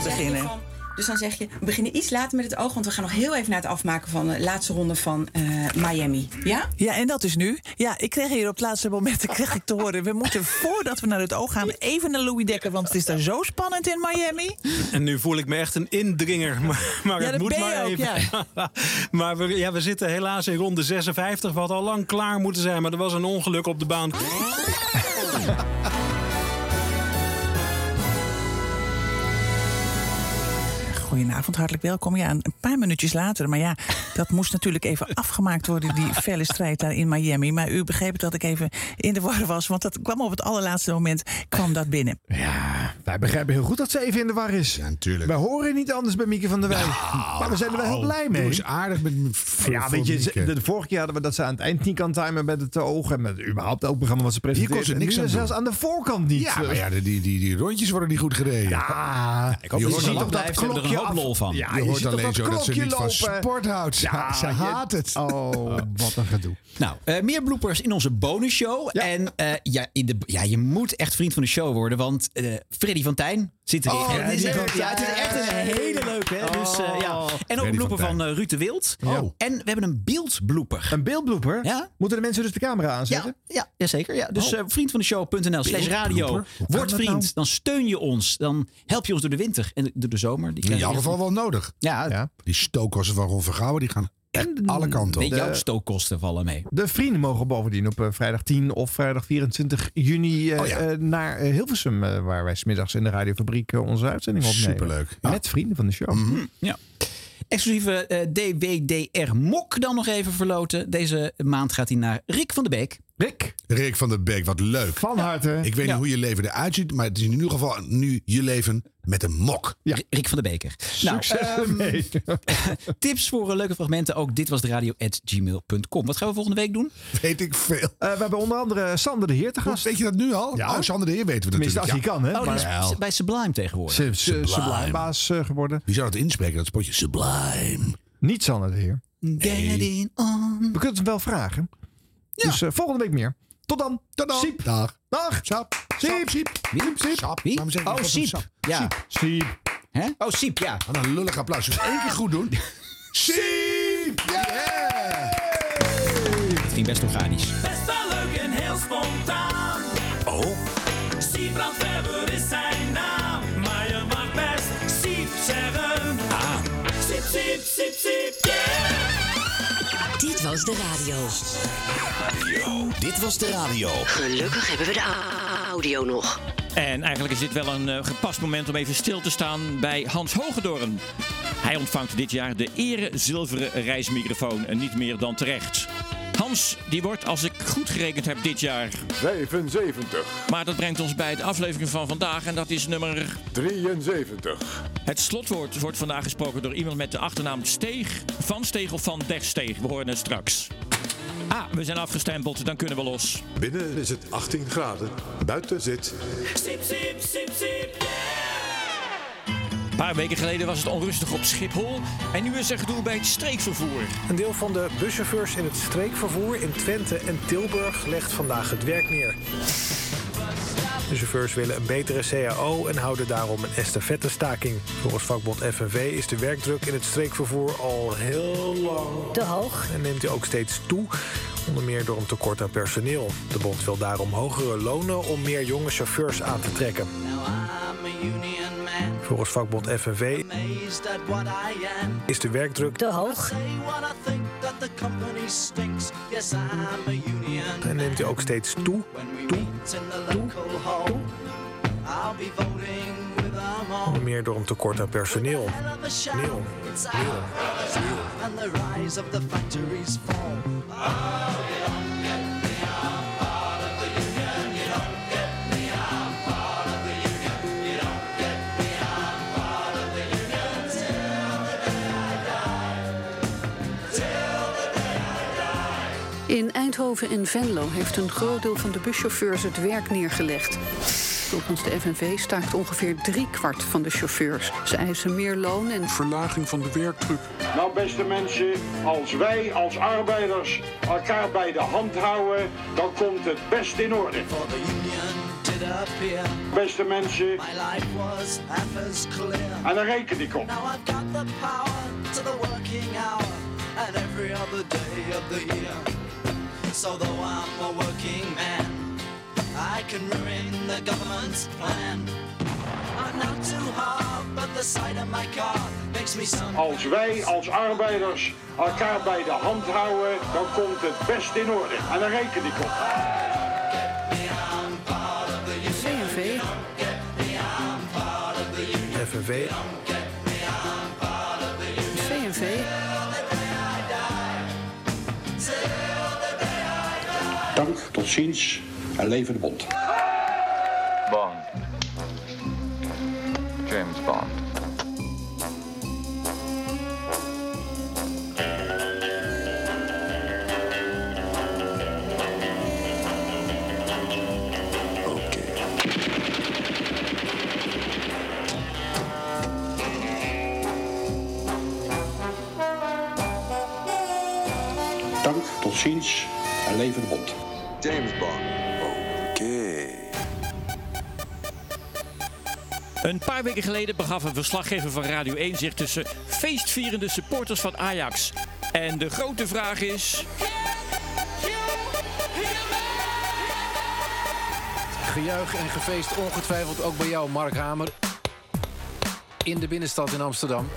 beginnen. Dus dan zeg je, we beginnen iets later met het oog, want we gaan nog heel even naar het afmaken van de laatste ronde van eh, Miami. Ja? Ja, en dat is nu. Ja, ik kreeg hier op het laatste moment *laughs* kreeg ik te horen. We moeten voordat we naar het oog gaan even naar Louis Dekker, want het is daar zo spannend in Miami. En nu voel ik me echt een indringer. *laughs* Maar, maar Ja, het moet maar ook, even. *laughs* maar we, ja, we zitten helaas in ronde 56. Wat al lang klaar moeten zijn. Maar er was een ongeluk op de baan. Goedenavond, hartelijk welkom. Ja, een paar minuutjes later. Maar ja, dat moest natuurlijk even afgemaakt worden, die *laughs* felle strijd daar in Miami. Maar u begreep dat ik even in de war was, want dat kwam op het allerlaatste moment kwam dat binnen. Ja, wij begrijpen heel goed dat ze even in de war is. Ja, natuurlijk. Wij horen niet anders bij Mieke van der Wij. maar we zijn er wel heel blij mee. Doe eens aardig met voor- Ja, weet je, de, de vorige keer hadden we dat ze aan het eind niet kan timen met het oog. En met überhaupt elk programma wat ze Hier presenteert. kon ze niks aan zelfs doen. aan de voorkant niet. Ja, maar ja, die, die, die, die rondjes worden niet goed gereden. Ja, ik hoop dat ze lang blijft, hebben er een hoop lol van. Ja, Je je, hoort ziet toch alleen dat zo dat ze klokje niet van sport houdt. Ze- ze je- haat het. Oh, wat een gedoe. Nou, eh, meer bloopers in onze bonusshow. En eh, ja, in de, ja, je moet echt vriend van de show worden. Want eh, Freddy van Tijn zit erin. Oh, En het, is, die echt- van ja, het is echt een hele leuke. Hè? Dus, eh, ja. En ook Freddy een blooper van van, eh, Ruud de Wild. Oh. En we hebben een beeldblooper. Een beeldblooper? Ja. Moeten de mensen dus de camera aanzetten? Ja, ja, zeker. Ja. Dus Oh. eh, vriendvandeshow.nl slash radio. Beeldblooper? Hoe kan Word vriend. nou? Dan steun je ons. Dan help je ons door de winter en door de zomer. Die In je- geval wel nodig. Ja, Die stookkosten van Ron Vergouwen, die gaan echt alle kanten op. Jouw stookkosten vallen mee. De vrienden mogen bovendien op eh, vrijdag 10 of vrijdag 24 juni eh, Oh ja. eh, naar Hilversum, waar wij smiddags in de radiofabriek onze uitzending opnemen. Superleuk. Ja. Met vrienden van de show. Ja. Exclusieve eh, DWDR Mok dan nog even verloten. Deze maand gaat hij naar Rick van de Beek. Rick. Rick van der Beek, wat leuk. Van harte. Ik weet Ja. niet hoe je leven eruit ziet, maar het is in ieder geval nu je leven met een mok. Ja. Rick van de Beker. Nou, Succes ehm, *laughs* ermee. *laughs* tips voor eh, leuke fragmenten ook dit was de radio at gmail.com. Wat gaan we volgende week doen? Weet ik veel. Eh, we hebben onder andere Sander de Heer te gast. Weet je dat nu al? Ja. Oh, Sander de Heer weten we Tenminste, natuurlijk. als hij kan, hè? Oh, Maar- bij Sublime tegenwoordig. Su- su- Sublime. Sublimebaas eh, geworden. Wie zou dat inspreken, dat spotje? Sublime. Niet Sander de Heer. We kunnen het hem wel vragen. Dus eh, volgende week meer. Tot dan. Tot dan. Siep. Dag. Dag. Sap. Siep. Siep. Wie? Siep. Sap. Wie? Waarom zeg ik Oh, Siep. Sap? Ja. Siep. Siep. Hè? Oh, Siep, ja. Wat een lullig applaus. Dus één keer goed doen. *laughs* Siep. Yeah. Het ging best organisch. Best wel leuk en heel spontaan. Oh. Siebrand Weber is zijn naam. Was de radio. Dit was de radio. Gelukkig hebben we de audio nog. En eigenlijk is dit wel een eh, gepast moment om even stil te staan bij Hans Hogedorn. Hij ontvangt dit jaar de ere zilveren reismicrofoon en niet meer dan terecht. Hans, die wordt, als ik goed gerekend heb, dit jaar 75. Maar dat brengt ons bij de aflevering van vandaag en dat is nummer 73. Het slotwoord wordt vandaag gesproken door iemand met de achternaam Steeg. Van Steeg of van der Steeg. We horen het straks. Ah, we zijn afgestempeld, dan kunnen we los. Binnen is het 18 graden. Buiten zit Siep, siep, siep, siep, Een paar weken geleden was het onrustig op Schiphol. En nu is er gedoe bij het streekvervoer. Een deel van de buschauffeurs in het streekvervoer in Twente en Tilburg legt vandaag het werk neer. De chauffeurs willen een betere CAO en houden daarom een estafettestaking. Volgens vakbond FNV is de werkdruk in het streekvervoer al heel lang te hoog en neemt hij ook steeds toe. Onder meer door een tekort aan personeel. De bond wil daarom hogere lonen om meer jonge chauffeurs aan te trekken. Volgens vakbond FNV is de werkdruk te hoog. En neemt hij ook steeds toe. Onder meer door een tekort aan personeel. In Eindhoven en Venlo heeft een groot deel van de buschauffeurs het werk neergelegd. Volgens de FNV staakt ongeveer driekwart van de chauffeurs. Ze eisen meer loon en verlaging van de werkdruk. Nou, beste mensen, als wij als arbeiders elkaar bij de hand houden, dan komt het best in orde. Beste mensen, My life was half as clear. en daar reken ik op. Now I've got the power to the working hour and every other day of the year. So though I'm a working man, I can ruin the government's plan. I'm not too hard, but the sight of my car makes me some. Als wij als arbeiders elkaar bij de hand houden, dan komt het best in orde. En daar reken ik op. CNV. FNV. Ziens en leven de bond. Bond. James Bond. Dank, tot ziens en leven de bond. James Bond. Oké. Een paar weken geleden begaf een verslaggever van Radio 1 zich tussen feestvierende supporters van Ajax. En de grote vraag is. Gejuich en gefeest ongetwijfeld ook bij jou, Mark Hamer. In de binnenstad in Amsterdam.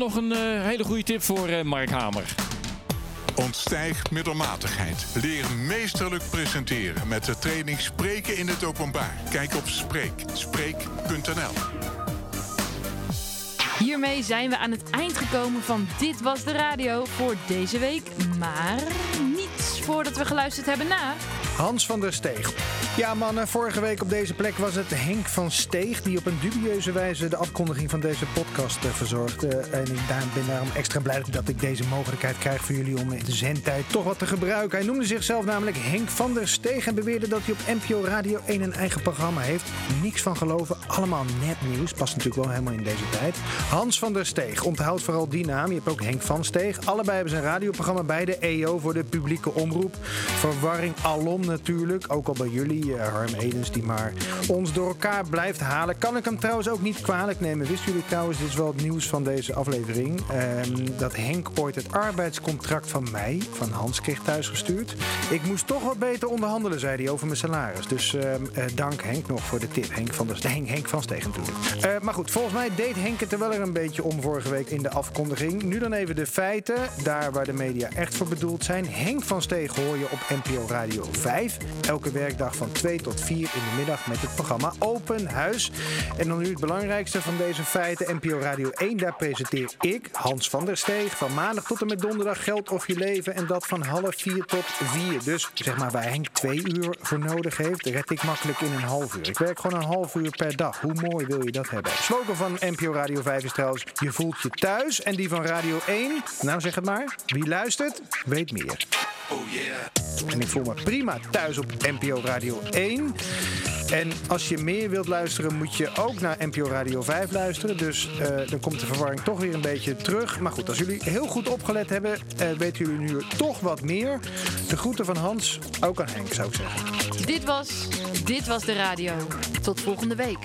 Nog een eh, hele goede tip voor eh, Mark Hamer. Ontstijg middelmatigheid. Leer meesterlijk presenteren met de training Spreken in het Openbaar. Kijk op Spreek. Spreek.nl Hiermee zijn we aan het eind gekomen van Dit Was De Radio voor deze week. Maar niet voordat we geluisterd hebben naar... Hans van der Steeg. Ja, mannen, vorige week op deze plek was het Henk van Steeg die op een dubieuze wijze de afkondiging van deze podcast eh, verzorgde. En ik ben daarom extra blij dat ik deze mogelijkheid krijg voor jullie om in de zendtijd toch wat te gebruiken. Hij noemde zichzelf namelijk Henk van der Steeg en beweerde dat hij op NPO Radio 1 een eigen programma heeft. Niks van geloven, allemaal nepnieuws. Past natuurlijk wel helemaal in deze tijd. Hans van der Steeg, onthoud vooral die naam. Je hebt ook Henk van Steeg. Allebei hebben een radioprogramma bij de EO voor de publieke omroep. Verwarring alom natuurlijk. Ook al bij jullie, eh, Harm Edens, die maar ons door elkaar blijft halen. Kan ik hem trouwens ook niet kwalijk nemen. Wisten jullie trouwens, dit is wel het nieuws van deze aflevering. ehm, dat Henk ooit het arbeidscontract van mij, van Hans, kreeg thuisgestuurd. Ik moest toch wat beter onderhandelen, zei hij over mijn salaris. Dus ehm, eh, dank Henk nog voor de tip. Henk van, der, Henk, Henk van Steeg natuurlijk. Eh, maar goed, volgens mij deed Henk het er wel een beetje om vorige week in de afkondiging. Nu dan even de feiten. Daar waar de media echt voor bedoeld zijn. Henk van Steeg hoor je op NPO Radio 5. Elke werkdag van 2 tot 4 in de middag met het programma Open Huis. En dan nu het belangrijkste van deze feiten. NPO Radio 1, daar presenteer ik, Hans van der Steeg. Van maandag tot en met donderdag geld of je leven. En dat van half 4 tot 4. Dus zeg maar waar Henk twee uur voor nodig heeft, red ik makkelijk in een half uur. Ik werk gewoon een half uur per dag. Hoe mooi wil je dat hebben? Slogan van NPO Radio 5 is trouwens, je voelt je thuis. En die van Radio 1, nou zeg het maar, wie luistert, weet meer. Oh yeah. En ik voel me prima thuis op NPO Radio 1. En als je meer wilt luisteren, moet je ook naar NPO Radio 5 luisteren. Dus eh, dan komt de verwarring toch weer een beetje terug. Maar goed, als jullie heel goed opgelet hebben, eh, weten jullie nu toch wat meer. De groeten van Hans, ook aan Henk zou ik zeggen. Dit was Dit Was De Radio. Tot volgende week.